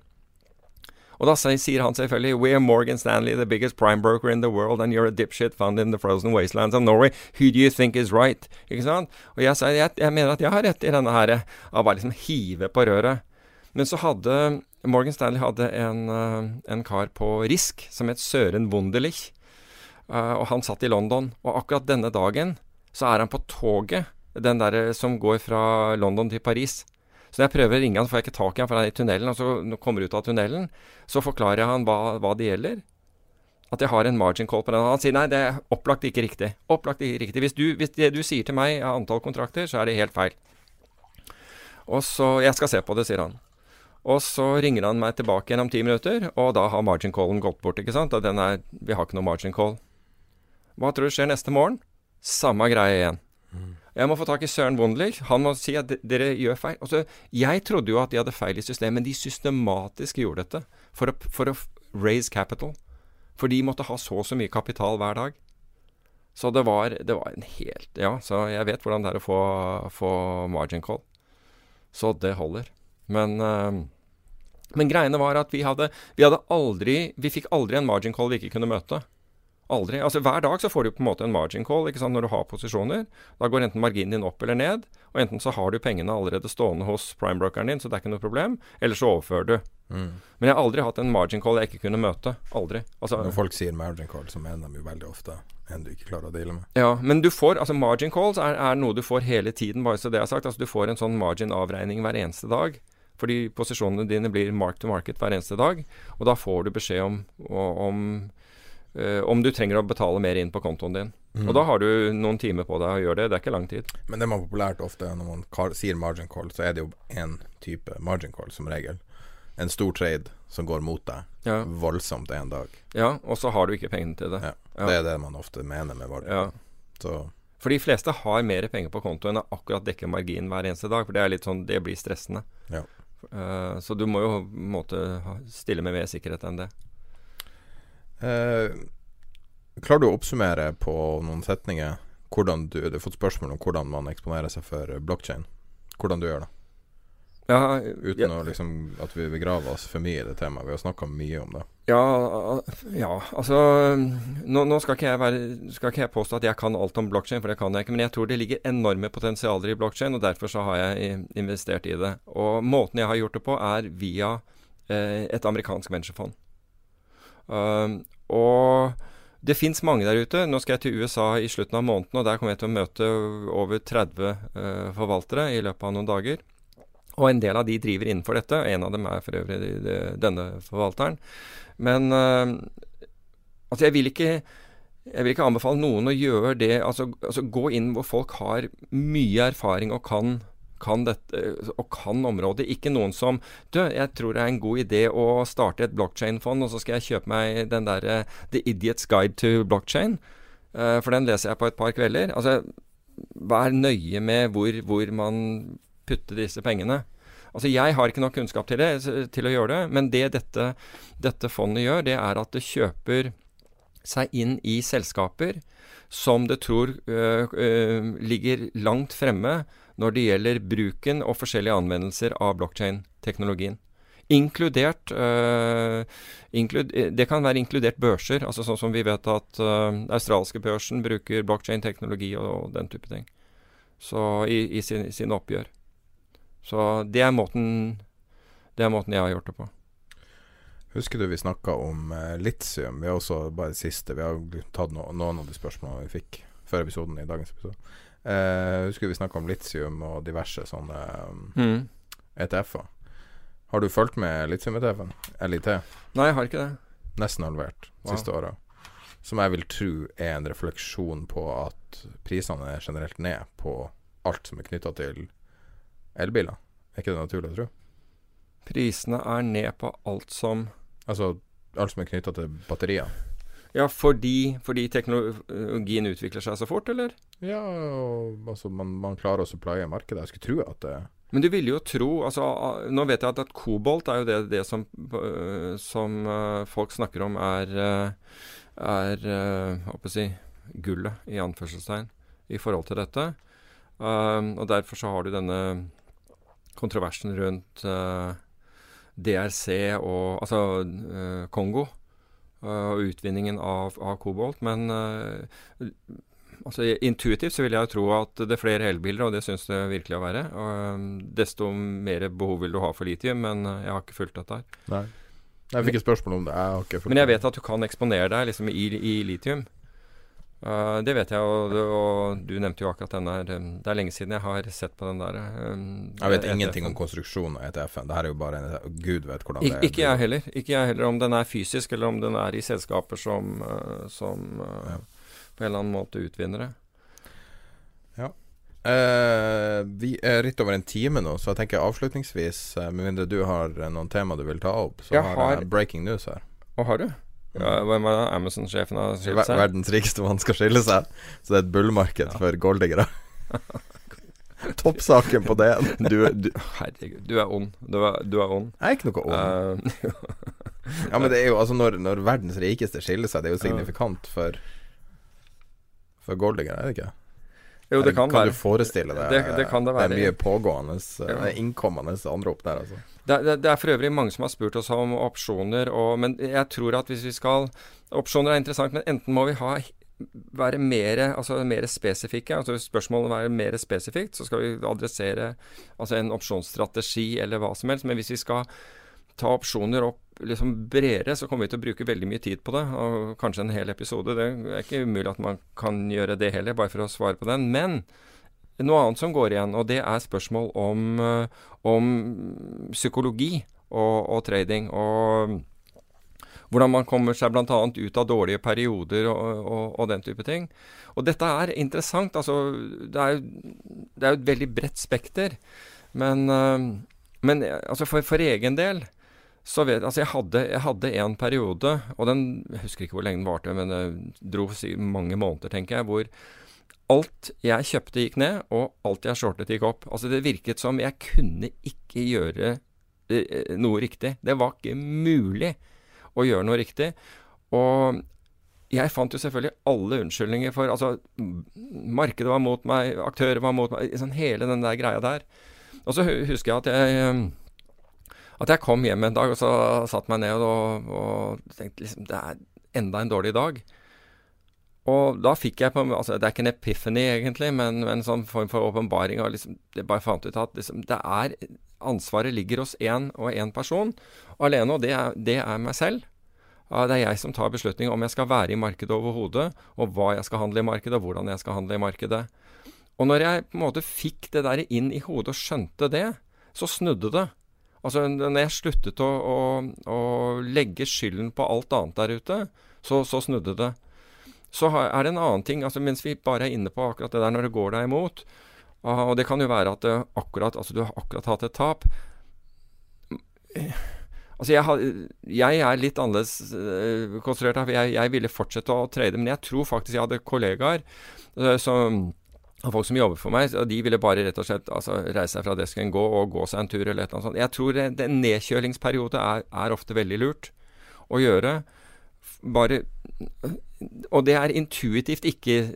Og da sier han selvfølgelig We are Morgan Stanley, the biggest prime broker in the world, and you're a dipshit found in the frozen wastelands of Norway. Who do you think is right? Ikke sant? Og jeg jeg, jeg mener at jeg har rett i denne her, av bare liksom hive på røret. Men så hadde Morgan Stanley hadde en, eh, en kar på Risk som het Søren Wunderlich. Eh, og han satt i London. Og akkurat denne dagen så er han på toget, den der som går fra London til Paris. Så når jeg prøver å ringe han, får jeg ikke tak i han, for han er i tunnelen. Og så kommer jeg ut av tunnelen, så forklarer jeg han hva, hva det gjelder. At jeg har en margin call på den. Han sier nei, det er opplagt ikke riktig. Opplagt ikke riktig. Hvis, du, hvis det du sier til meg av antall kontrakter, så er det helt feil. Og så 'Jeg skal se på det', sier han. Og så ringer han meg tilbake igjen om ti minutter, og da har margin callen gått bort. ikke sant? Og den er, vi har ikke noe margin call. Hva tror du skjer neste morgen? Samme greie igjen. Jeg må få tak i Søren Wundlich. Han må si at dere gjør feil. Altså, jeg trodde jo at de hadde feil i systemet, men de systematisk gjorde dette for å, for å raise capital. For de måtte ha så og så mye kapital hver dag. Så det var, det var en helt Ja, så jeg vet hvordan det er å få, få margin call. Så det holder. Men uh, men greiene var at vi hadde, vi hadde aldri Vi fikk aldri en margin call vi ikke kunne møte. Aldri. Altså Hver dag så får du på en måte en margin call ikke sant, når du har posisjoner. Da går enten marginen din opp eller ned. Og enten så har du pengene allerede stående hos primebrokeren din, så det er ikke noe problem. Eller så overfører du. Mm. Men jeg har aldri hatt en margin call jeg ikke kunne møte. Aldri. Altså, Når folk sier margin call, så mener de jo veldig ofte en du ikke klarer å deale med. ja, men du får, altså margin calls er, er noe du får hele tiden, bare så det er sagt. Altså Du får en sånn margin-avregning hver eneste dag. Fordi posisjonene dine blir mark to market hver eneste dag. Og da får du beskjed om, om, om du trenger å betale mer inn på kontoen din. Mm. Og da har du noen timer på deg å gjøre det. Det er ikke lang tid. Men det man populært ofte når man kar- sier margin call, så er det jo én type margin call som regel. En stor trade som går mot deg Ja. voldsomt en dag. Ja, og så har du ikke pengene til det. Ja. Ja. Det er det man ofte mener med margin Ja. Så For de fleste har mer penger på konto enn å akkurat dekke marginen hver eneste dag. For det er sånn, det blir stressende. Ja. Eh, så du må jo måte stille med mer sikkerhet enn det. Eh, Klarer du å oppsummere på noen setninger hvordan du Du har fått spørsmål om hvordan man eksponerer seg for blokkjede. Hvordan du gjør det. Ja, Uten ja, å liksom at vi begraver oss for mye i det temaet. Vi har snakka mye om det. ja, ja altså Nå, nå skal, ikke være, skal ikke jeg påstå at jeg kan alt om blokkjede, for det kan jeg ikke. Men jeg tror det ligger enorme potensialer i blokkjede, og derfor så har jeg investert i det. Og måten jeg har gjort det på, er via eh, et amerikansk venturefond. Um, og det fins mange der ute. Nå skal jeg til USA i slutten av måneden, og der kommer jeg til å møte over 30 eh, forvaltere i løpet av noen dager. Og en del av de driver innenfor dette. En av dem er for øvrig de- de- denne forvalteren. Men eh, altså, jeg vil ikke jeg vil ikke anbefale noen å gjøre det altså, altså gå inn hvor folk har mye erfaring og kan, kan dette, og kan området. Ikke noen som Du, jeg tror det er en god idé å starte et blockchain-fond, og så skal jeg kjøpe meg den derre The Idiot's Guide to Blockchain. Eh, for den leser jeg på et par kvelder. Altså, vær nøye med hvor, hvor man putter disse pengene. Altså, Jeg har ikke nok kunnskap til, det, til å gjøre det, men det dette, dette fondet gjør, det er at det kjøper seg inn i selskaper som det tror øh, øh, ligger langt fremme når det gjelder bruken og forskjellige anvendelser av blokkjein-teknologien. Inkludert øh, inklud, Det kan være inkludert børser, altså sånn som vi vet at øh, australske børsen bruker blokkjein-teknologi og, og den type ting. Så i, i sin, oppgjør. Så det er måten Det er måten jeg har gjort det på. Husker du vi snakka om eh, litium? Vi har også bare det siste. Vi har tatt no noen av de spørsmålene vi fikk før episoden i dagens episode. Eh, husker vi snakka om litium og diverse sånne mm. ETF-er. Har du fulgt med litium-ETF-en? LIT? Nei, jeg har ikke det. Nesten halvert Wow. siste åra. Som jeg vil tro er en refleksjon på at prisene er generelt ned på alt som er knytta til elbiler. Er ikke det naturlig å tro? Prisene er ned på alt som Altså alt som er knytta til batterier. Ja, fordi, fordi teknologien utvikler seg så fort, eller? Ja, og, altså man, man klarer å supplye markedet. Jeg skulle tro at det Men du ville jo tro altså, Nå vet jeg at, at kobolt er jo det, det som, som øh, folk snakker om er øh, er øh, hva si, gullet, i anførselstegn, i forhold til dette. Um, og derfor så har du denne kontroversen rundt DRC og Altså Kongo. Øh, og utvinningen av, av kobolt. Men øh, altså, intuitivt så vil jeg tro at det er flere elbiler, og det syns det virkelig å være. Um, desto mer behov vil du ha for litium, men jeg har ikke fulgt dette her. Nei. Jeg fikk et spørsmål om det. Jeg Men jeg vet at du kan eksponere deg liksom, i, i litium. Uh, det vet jeg, og, og du nevnte jo akkurat den der. um, Det er lenge siden jeg har sett på den der. Um, Jeg vet ingenting om konstruksjonen av ETF-en. Det her er jo bare en Gud vet hvordan det er. ikke jeg heller. Ikke jeg heller om den er fysisk, eller om den er i selskaper som, uh, som uh, Ja. på en eller annen måte utvinner det. Eh, vi er litt over en time nå, så jeg tenker avslutningsvis, uh, med mindre du har noen tema du vil ta opp, så Jeg har har- jeg breaking news her. Å, har du? Ja, hvem det? Amazon-sjefen har skilt seg? verdens rikeste mann skal skille seg, så det er et bullmarked for golddiggere. Toppsaken på det. Du, du, herregud, du er ond. Du er, du er ond. Jeg er ikke noe ond. Eh, Ja, men det er jo altså når, når verdens rikeste skiller seg, det er jo signifikant for For Goldinger, er det ikke? jo, det kan, kan være. Kan du forestille deg Det, det kan det Det er være. mye pågående, Ja. innkommende anrop der, altså. Det, det, det er for øvrig mange som har spurt oss om opsjoner, og, men jeg tror at hvis vi skal Opsjoner er interessant, men enten må vi ha være mer, altså mer spesifikke. altså spørsmålet være mer spesifikt, så skal vi adressere altså en opsjonsstrategi eller hva som helst. Men hvis vi skal ta opsjoner opp liksom bredere, så kommer vi til å bruke veldig mye tid på det. Og kanskje en hel episode. Det er ikke umulig at man kan gjøre det heller, bare for å svare på den. Men noe annet som går igjen, og det er spørsmål om, eh, om psykologi og, og trading. Og hvordan man kommer seg bl.a. ut av dårlige perioder og, og, og, den type ting. Og dette er interessant. Altså, det er jo det er et veldig bredt spekter. Men, eh, men altså for, for egen del så vet Altså, jeg hadde, jeg hadde en periode, og den Jeg husker ikke hvor lenge den varte, men det dro mange måneder, tenker jeg, hvor alt jeg kjøpte gikk ned, og alt jeg shortet gikk opp. Altså, det virket som jeg kunne ikke gjøre eh, noe riktig. Det var ikke mulig å gjøre noe riktig. Og jeg fant jo selvfølgelig alle unnskyldninger for Altså, markedet var mot meg, aktører var mot meg, sånn hele den der greia der. Og så husker jeg at jeg eh, at jeg kom hjem en dag og så satte meg ned og, og tenkte liksom Det er enda en dårlig dag. Og da fikk jeg på altså Det er ikke en epiphany, egentlig, men, men en sånn form for åpenbaring. og Liksom, jeg bare fant ut at liksom, det er ansvaret ligger hos én og én person alene, og det er, det er meg selv. Det er jeg som tar beslutningen om jeg skal være i markedet overhodet, og hva jeg skal handle i markedet, og hvordan jeg skal handle i markedet. Og når jeg på en måte fikk det der inn i hodet og skjønte det, så snudde det. Altså når jeg sluttet å, å, å legge skylden på alt annet der ute, så, så snudde det. Så er det en annen ting, altså mens vi bare er inne på akkurat det der når det går deg imot, og det kan jo være at akkurat, altså du har akkurat hatt et tap. Altså jeg, har, jeg er litt annerledes øh, konstruert. Jeg, jeg ville fortsette å trade, men jeg tror faktisk jeg hadde kollegaer øh, som folk som jobber for meg, de ville bare rett og slett altså, reise seg fra desken, gå og gå seg en tur eller et eller annet sånt. Jeg tror det nedkjølingsperiode er, er ofte veldig lurt å gjøre. Bare Og det er intuitivt ikke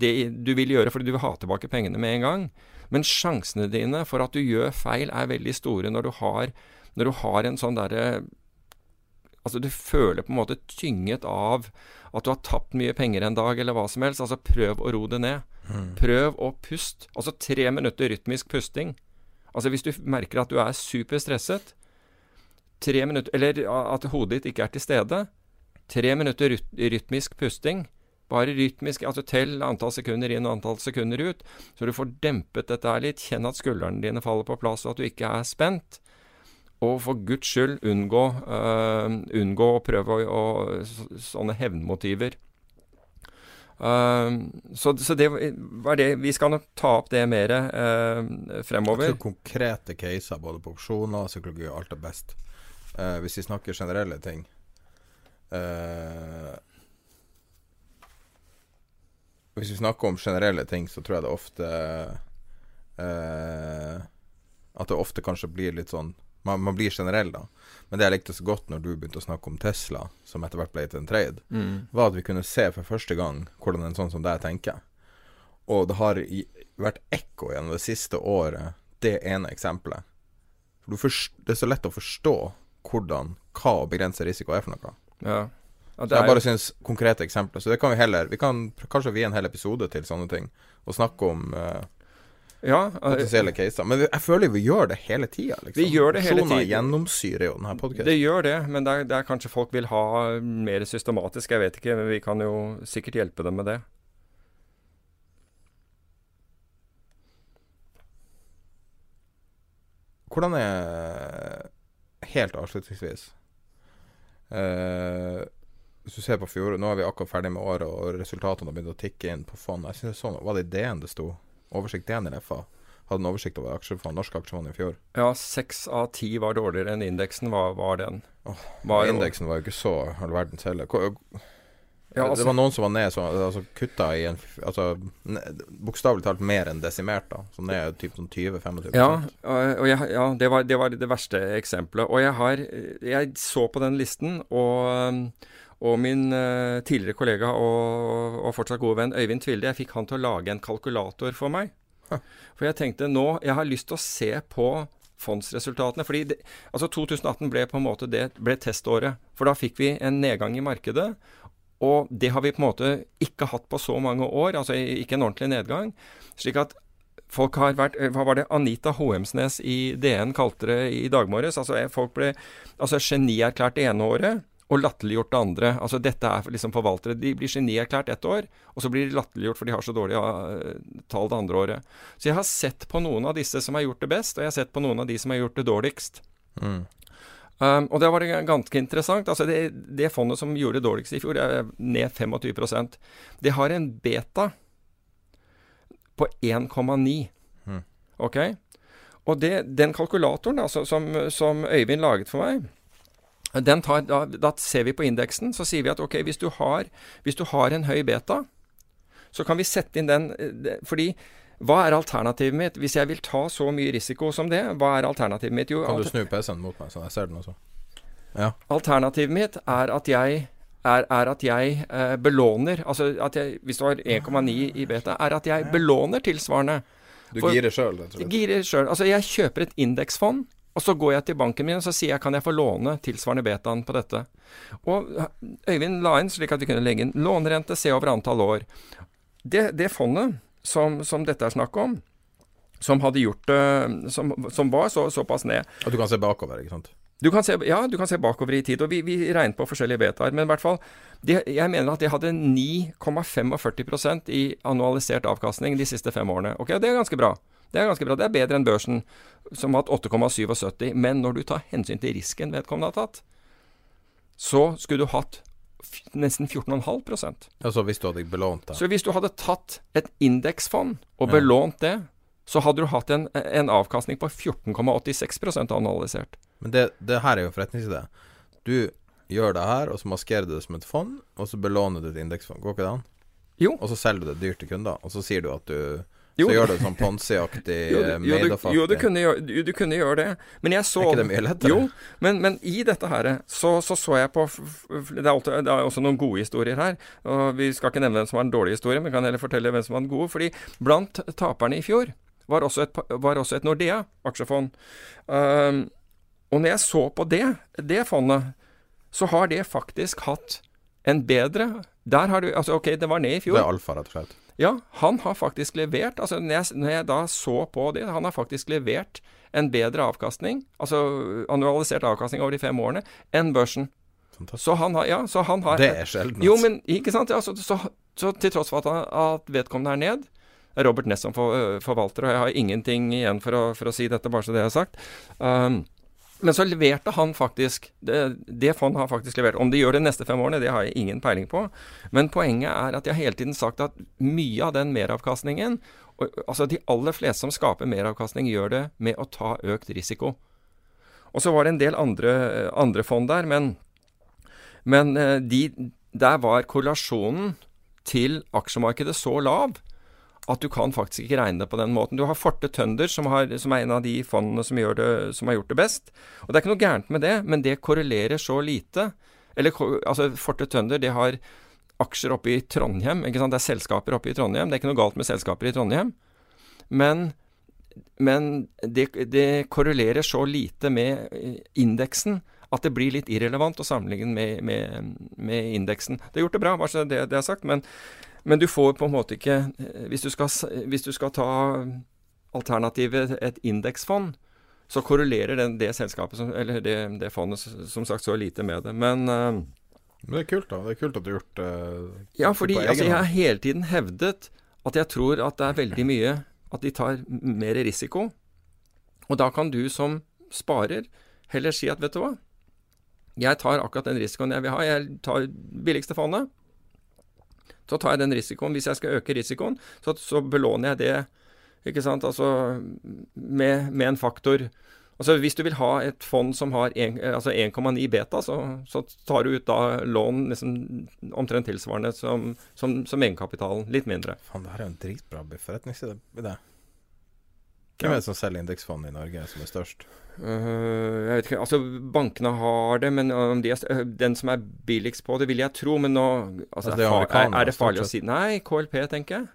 det du vil gjøre fordi du vil ha tilbake pengene med en gang. Men sjansene dine for at du gjør feil, er veldig store når du har, når du har en sånn derre Altså, du føler på en måte tynget av at du har tapt mye penger en dag, eller hva som helst. Altså, prøv å ro det ned. Prøv å puste. Altså, tre minutter rytmisk pusting. Altså, hvis du merker at du er superstresset, tre minutter Eller at hodet ditt ikke er til stede. Tre minutter ryt rytmisk pusting. Bare rytmisk, altså tell antall sekunder inn og antall sekunder ut, så du får dempet dette her litt. Kjenn at skuldrene dine faller på plass, og at du ikke er spent. Og for guds skyld unngå, uh, unngå å prøve å, å sånne hevnmotiver. Uh, så, så det var det Vi skal nok ta opp det mer uh, Jeg fremover. tror konkrete caser både på opsjoner, psykologi og alt er best. Eh, hvis vi snakker generelle ting eh, Hvis vi snakker om generelle ting, så tror jeg det ofte uh, At det ofte kanskje blir litt sånn man, man blir generell, da. Men det jeg likte så godt når du begynte å snakke om Tesla, som etter hvert ble til en trade, Mm. var at vi kunne se for første gang hvordan en sånn som deg tenker. Og det har i, vært ekko gjennom det siste året, det ene eksempelet. For det er så lett å forstå hvordan hva å begrense risiko er for noe. Ja. Det jeg er, bare syns konkrete eksempler. Så det kan vi heller Vi kan kanskje vie en hel episode til sånne ting, og snakke om uh, ja, uh, potensielle caser. Men jeg føler vi gjør det hele tida, liksom. Vi gjør det hele tida. tiden. gjennomsyrer jo denne podkasten. det gjør det, men det er, det er kanskje folk vil ha mer systematisk. Jeg vet ikke, men vi kan jo sikkert hjelpe dem med det. Hvordan er Helt avslutningsvis eh, Hvis du ser på fjoråret Nå er vi akkurat ferdig med året, og resultatene har begynt å tikke inn på fond. Jeg synes sånn, Var det ideen det sto oversikt igjen i FA? Hadde en oversikt over aksjefond, norske aksjefond i fjor? Ja, seks av ti var dårligere enn indeksen. var, var den? Oh, Var- indeksen var jo ikke så all verdens heller. Ja, altså- det var noen som var ned, så, altså kutta i en Altså bokstavelig talt mer enn desimert, da. Så ned typ sånn 20-25 Ja, jeg, ja det, var, det var det verste eksempelet. Og jeg har Jeg så på den listen, og, og min uh, tidligere kollega og, og fortsatt gode venn Øyvind Tvilde, jeg fikk han til å lage en kalkulator for meg. For jeg tenkte nå Jeg har lyst til å se på fondsresultatene. fordi det, altså 2018 ble på en måte det ble teståret. For da fikk vi en nedgang i markedet. Og det har vi på en måte ikke hatt på så mange år, altså ikke en ordentlig nedgang. Slik at folk har vært Hva var det Anita Hoemsnes i DN kalte det i dag morges? Altså folk ble altså genierklært det ene året og latterliggjort det andre. Altså Dette er liksom forvaltere. De blir genierklært ett år, og så blir de latterliggjort for de har så dårlige uh, tall det andre året. Så jeg har sett på noen av disse som har gjort det best, og jeg har sett på noen av de som har gjort det dårligst. Mm. Um, og det var det ganske interessant. Altså det, det fondet som gjorde det dårligst i fjor, er ned 25% Det har en beta på 1,9. Mm. Ok? Og det, den kalkulatoren altså, som, som Øyvind laget for meg, den tar, da, da ser vi på indeksen, så sier vi at ok, hvis du har, hvis du har en høy beta, så kan vi sette inn den det- Fordi hva er alternativet mitt? Hvis jeg vil ta så mye risiko som det, hva er alternativet mitt? Jo, Kan du snu PC-en mot meg, så jeg ser den også? Ja. Alternativet mitt er at jeg er, er at jeg eh, belåner Altså at jeg, hvis du har 1,9 i beta, er at jeg belåner tilsvarende. Du For- girer sjøl, rett og? Girer selv. Altså jeg kjøper et indeksfond, og så går jeg til banken min og så sier jeg kan jeg få låne tilsvarende betaen på dette. Og Øyvind la inn slik at vi kunne legge inn lånerente, se over antall år. Det, det fondet som, som dette er snakk om, som hadde gjort det som, som var så, såpass ned Og du kan se bakover, ikke sant? du kan se, ja, du kan se bakover i tid, og vi, vi regner på forskjellige betaer. Men i hvert fall, de, jeg mener at de hadde 9,45% i annualisert avkastning de siste fem årene. Ok, Det er ganske bra. Det er ganske bra. Det er bedre enn børsen, som har hatt 8,77. Men når du tar hensyn til risken vedkommende har tatt, så skulle du hatt nesten 14,5% Altså hvis du hadde belånt det. Så hvis du hadde tatt et indeksfond og Ja. belånt det, så hadde du hatt en, en avkastning på 14,86% annualisert. Men det, det her er jo en forretningsidé. Du gjør det her, og så maskerer du det som et fond, og så belåner du et indeksfond. Går ikke det an? Jo. Og så selger du det dyrt til kunder, og så sier du at du Jo. Så gjør du det sånn Ponzi-aktig, du, jo, du, kunne gjøre, du, du kunne gjøre det. Men jeg så Er ikke det mye lettere? Jo, men, men i dette her så, så så jeg på det er, alltid, det er også noen gode historier her. Og Vi skal ikke nevne hvem som har en dårlig historie, men kan heller fortelle hvem som var den gode. fordi blant taperne i fjor var også et, var også et Nordea-aksjefond. Um, og når jeg så på det, det fondet, så har det faktisk hatt en bedre Der har du Altså, ok, det var ned i fjor. Det er alfa, rett og slett. Ja, han har faktisk levert altså når jeg, når jeg da så på det, han har faktisk levert en bedre avkastning, altså annualisert avkastning over de fem årene, enn børsen. Fantastisk. Så han har, ja, så han har Det er sjelden. Jo, altså. men ikke sant, ja, så, så, så til tross for at, han, at vedkommende er ned, er Robert Ness som for, øh, forvalter, og jeg har ingenting igjen for å, for å si dette, bare så det er sagt. Um, men så leverte han faktisk det, det fondet har faktisk levert. Om de gjør det de neste fem årene, det har jeg ingen peiling på. Men poenget er at jeg har hele tiden sagt at mye av den meravkastningen Altså de aller fleste som skaper meravkastning, gjør det med å ta økt risiko. Og så var det en del andre, andre fond der, men, men eh, de, der var korrelasjonen til aksjemarkedet så lav at du kan faktisk ikke regne det på den måten. Du har Forte Tønder, som, som er en av de fondene som, det, som har gjort det best. Og det er ikke noe gærent med det, men det korrelerer så lite. Eller altså, Forte Tønder, det har aksjer oppe i Trondheim. ikke sant? Det er selskaper oppe i Trondheim. Det er ikke noe galt med selskaper i Trondheim. Men, men det, det korrelerer så lite med eh, indeksen at det blir litt irrelevant å sammenligne med, med, med indeksen. Det har gjort det bra, bare så det, det er sagt, men, men du får på en måte ikke eh, Hvis du skal, hvis du skal ta alternativet et indeksfond, så korrelerer den, det selskapet, som, eller det, det fondet, som sagt, så lite med det. Men uh, Men det er kult, da. Det er kult at du har gjort det ja, fordi altså, jeg har hele tiden hevdet at jeg tror at det er veldig mye At de tar mer risiko. Og da kan du som sparer heller si at vet du hva, jeg tar akkurat den risikoen jeg vil ha. Jeg tar billigste fondet. Så tar jeg den risikoen. Hvis jeg skal øke risikoen, så, så belåner jeg det Ikke sant? Altså med, med en faktor Altså Hvis du vil ha et fond som har en- altså 1,9 beta, så, så tar du ut da lån liksom omtrent tilsvarende som, som, som egenkapitalen. Litt mindre. Faen, det her er jo en dritbra forretningsidé. Hvem er det som selger indeksfond i Norge som er størst? Uh, jeg vet ikke, altså Bankene har det, men om de er, øh, den som er billigst på det, vil jeg tro. Men nå altså, Altså, det er er, er, det farlig å si Nei, KLP, tenker jeg.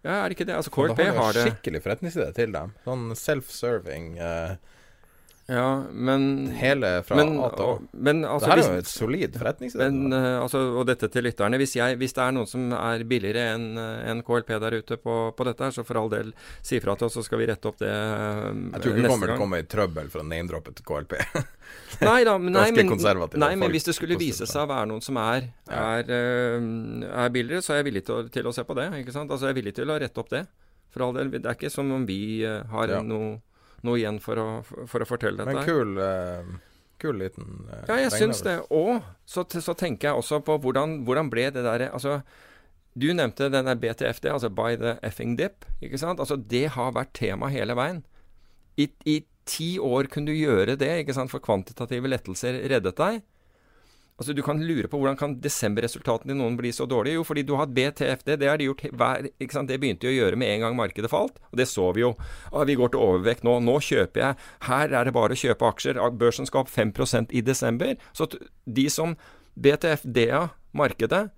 Ja, er det ikke det? Altså, KLP har det. skikkelig forretningsidé til dem. Sånn self-serving. eh, Ja, men hele fra men, A til Å. men altså, det her er jo et solid forretningsidé. Men, eh, altså, og dette til lytterne. Hvis, jeg, hvis det er noen som er billigere enn en KLP der ute på, på dette, her, så for all del si fra til oss, så skal vi rette opp det eh, jeg tror ikke du kommer til å komme i trøbbel for å name-droppe til KLP. Nei da, men, nei, men, nei, men hvis det skulle vise seg å være noen som er, er, uh, er billigere, så er jeg villig til å, til å se på det. ikke sant? Altså Jeg er villig til å rette opp det. For all del. Det er ikke som om vi eh, har Ja. noe, noe igjen for å, for å fortelle dette. Men kul, uh, kul liten uh, Ja, jeg syns det. Og så, så tenker jeg også på hvordan, hvordan ble det derre Altså, du nevnte den der BTFD, altså By the Effing Dip. ikke sant? Altså, Det har vært tema hele veien. I, I ti år kunne du gjøre det, ikke sant? for kvantitative lettelser reddet deg. Altså, Du kan lure på hvordan kan desemberresultatene til noen bli så dårlige? Jo, fordi du har hatt BTFD. Det har de gjort hver ikke sant? Det begynte de å gjøre med en gang markedet falt. Og det så vi jo. Ah, vi går til overvekt nå. Nå kjøper jeg. Her er det bare å kjøpe aksjer. Børsen skal opp 5% i desember. Så de som BTFD-a markedet,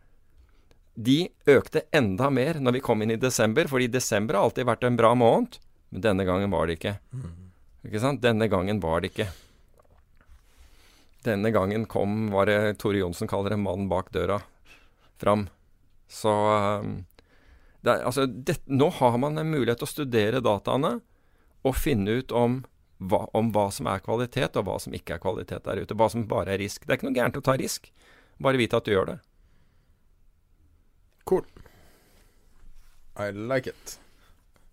de økte enda mer når vi kom inn i desember. Fordi desember har alltid vært en bra måned. Men denne gangen var det ikke. Ikke sant? Denne gangen var det ikke. Denne gangen kom, var det Tore Johnsen kaller det 'mannen bak døra' fram. Så um, det, altså, det, nå har man en mulighet til å studere dataene og finne ut om hva, om hva som er kvalitet, og hva som ikke er kvalitet der ute. Hva som bare er risk. Det er ikke noe gærent å ta risk. Bare vite at du gjør det. Cool. I like it.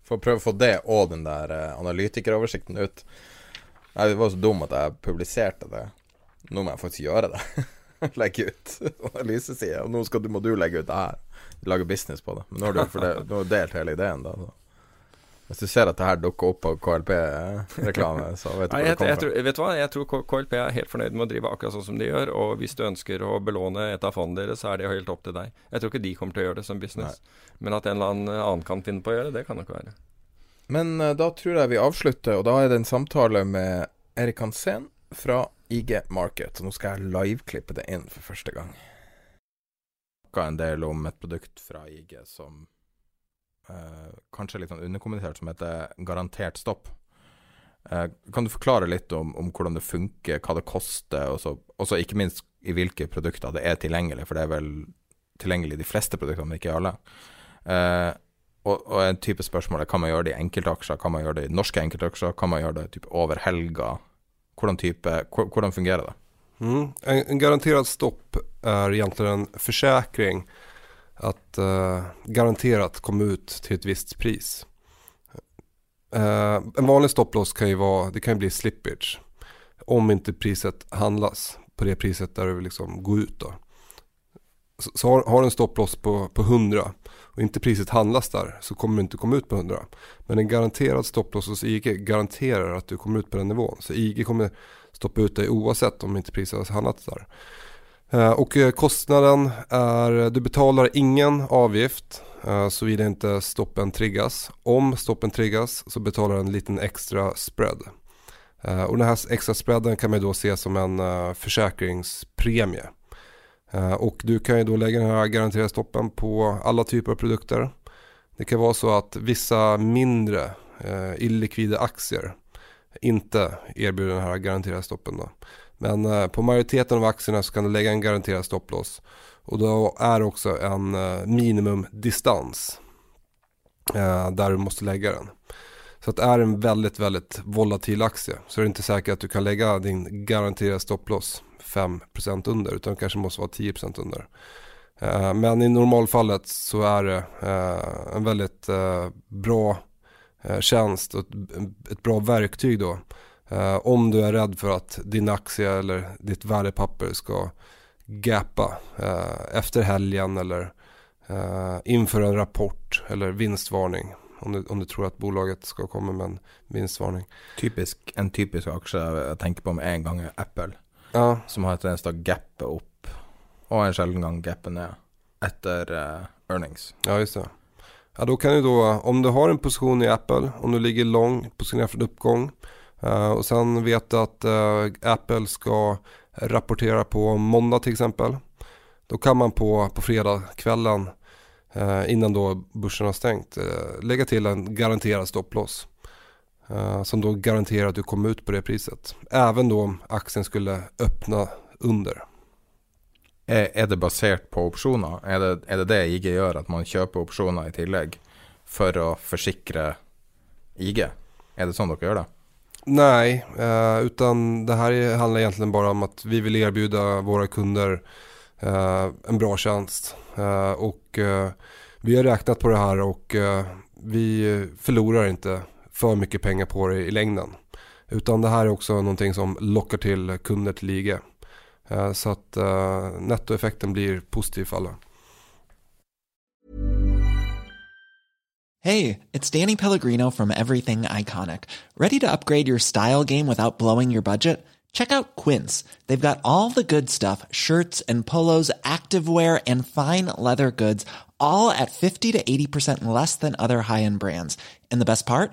Får prøve å få det og den der eh, analytikeroversikten ut. Jeg var så dum at jeg publiserte det. Nå må jeg faktisk gjøre det. legge ut analysesida. sier nå skal du, må du legge ut det her. Lage business på det. Men nå har du, det, nå har du delt hele ideen, da. Så. Hvis du ser at det her dukker opp på KLP-reklame, så vet du Nei, hvor det kommer fra. vet du hva? jeg tror KLP er helt fornøyd med å drive akkurat sånn som de gjør. Og hvis du ønsker å belåne et av fondene deres, så er det helt opp til deg. Jeg tror ikke de kommer til å gjøre det som business. Men at en eller annen annen kan finne på å gjøre det, det kan nok være. Men uh, da tror jeg vi avslutter, og da er det en samtale med Erik Hansen fra IG Market. Nå skal jeg liveklippe det inn for første gang. Snakka en del om et produkt fra IG som eh, kanskje er litt sånn underkommentert, som heter garantert stopp. Eh, kan du forklare litt om, om hvordan det funker, hva det koster, og så ikke minst i hvilke produkter det er tilgjengelig, for det er vel tilgjengelig i de fleste produktene, men ikke i alle. Eh, og, og en type spørsmål er kan man gjøre det i enkeltaksjer, kan man gjøre det i norske enkeltaksjer, kan man gjøre det typ over helga? Hvordan, type, hvordan fungerer det? Mm. En, en garantert stopp er egentlig en forsikring at uh, garantert komme ut til et visst pris. Uh, en vanlig stopplås kan jo vara, det kan bli slippage. Om ikke priset handlas på det priset der du vill liksom gå ut då. Så, så har, har du en stopplås på, på 100 och inte priset handlas där så kommer du inte komma ut på 100. Men en garanterad stopploss hos IG garanterar att du kommer ut på den nivån. Så IG kommer stoppa ut dig oavsett om inte priset har handlats där. Eh, Och eh, kostnaden är, du betalar ingen avgift eh, såvida inte stoppen triggas. Om stoppen triggas så betalar du en liten extra spread. Eh, Och den här extra spreaden kan man då se som en eh, försäkringspremie. Eh, Och du kan ju då lägga den här stoppen på alla typer av produkter. Det kan vara så att vissa mindre eh, illikvida aktier inte erbjuder den här garanterade stoppen. Då. Men eh, på majoriteten av aktierna så kan du lägga en garanterad stopploss. Och då är också en minimumdistans där du måste lägga den. Så att det en väldigt, väldigt volatil aktie så är det inte säkert att du kan lägga din garanterade stopploss 5% under utan kanske måste vara 10% under. Eh, Men i normalfallet så är det eh, en väldigt eh, bra tjänst och ett, bra verktyg då. Om du är rädd för att din aktie eller ditt värdepapper ska gappa eh, efter helgen eller inför en rapport eller vinstvarning. om du, om du tror att bolaget ska komma med en vinstvarning. Typisk, en typisk aksje jeg tenker på med en gang er Apple, Ja, som har tendens til å gappe opp, og en sjelden gang gappe ned, etter uh, earnings. ja just det. Ja, då kan du då, om du har en position i Apple, om du ligger lång, positionerad för en uppgång uh, och sen vet du att uh, Apple ska rapportera på måndag till exempel. Då kan man på, på fredagskvällen uh, innan då börsen har stängt eh, lägga till en garanterad stopploss. Eh, som då garanterar att du kommer ut på det priset. Även då om aktien skulle öppna under. Er, det basert på opsjoner? Er det, er det det IG gjør, at man kjøper opsjoner i tillegg for å forsikre IG? Er det sånn dere gjør det? Nej, eh, utan det här är- handlar egentligen bara om att vi vill erbjuda våra kunder eh, en bra tjänst. Eh, och eh, vi har räknat på det här och eh, vi förlorar inte för mycket pengar på det i längden. Utan det här är också någonting som lockar till kunder till IG. Eh, så att eh, nettoeffekten blir positiv för alla. Hey, it's Danny Pellegrino from Everything Iconic. Ready to upgrade your style game without blowing your budget? Check out Quince. They've got all the good stuff shirts and polos, activewear, and fine leather goods, all at 50 to 80% less than other high end brands. And the best part?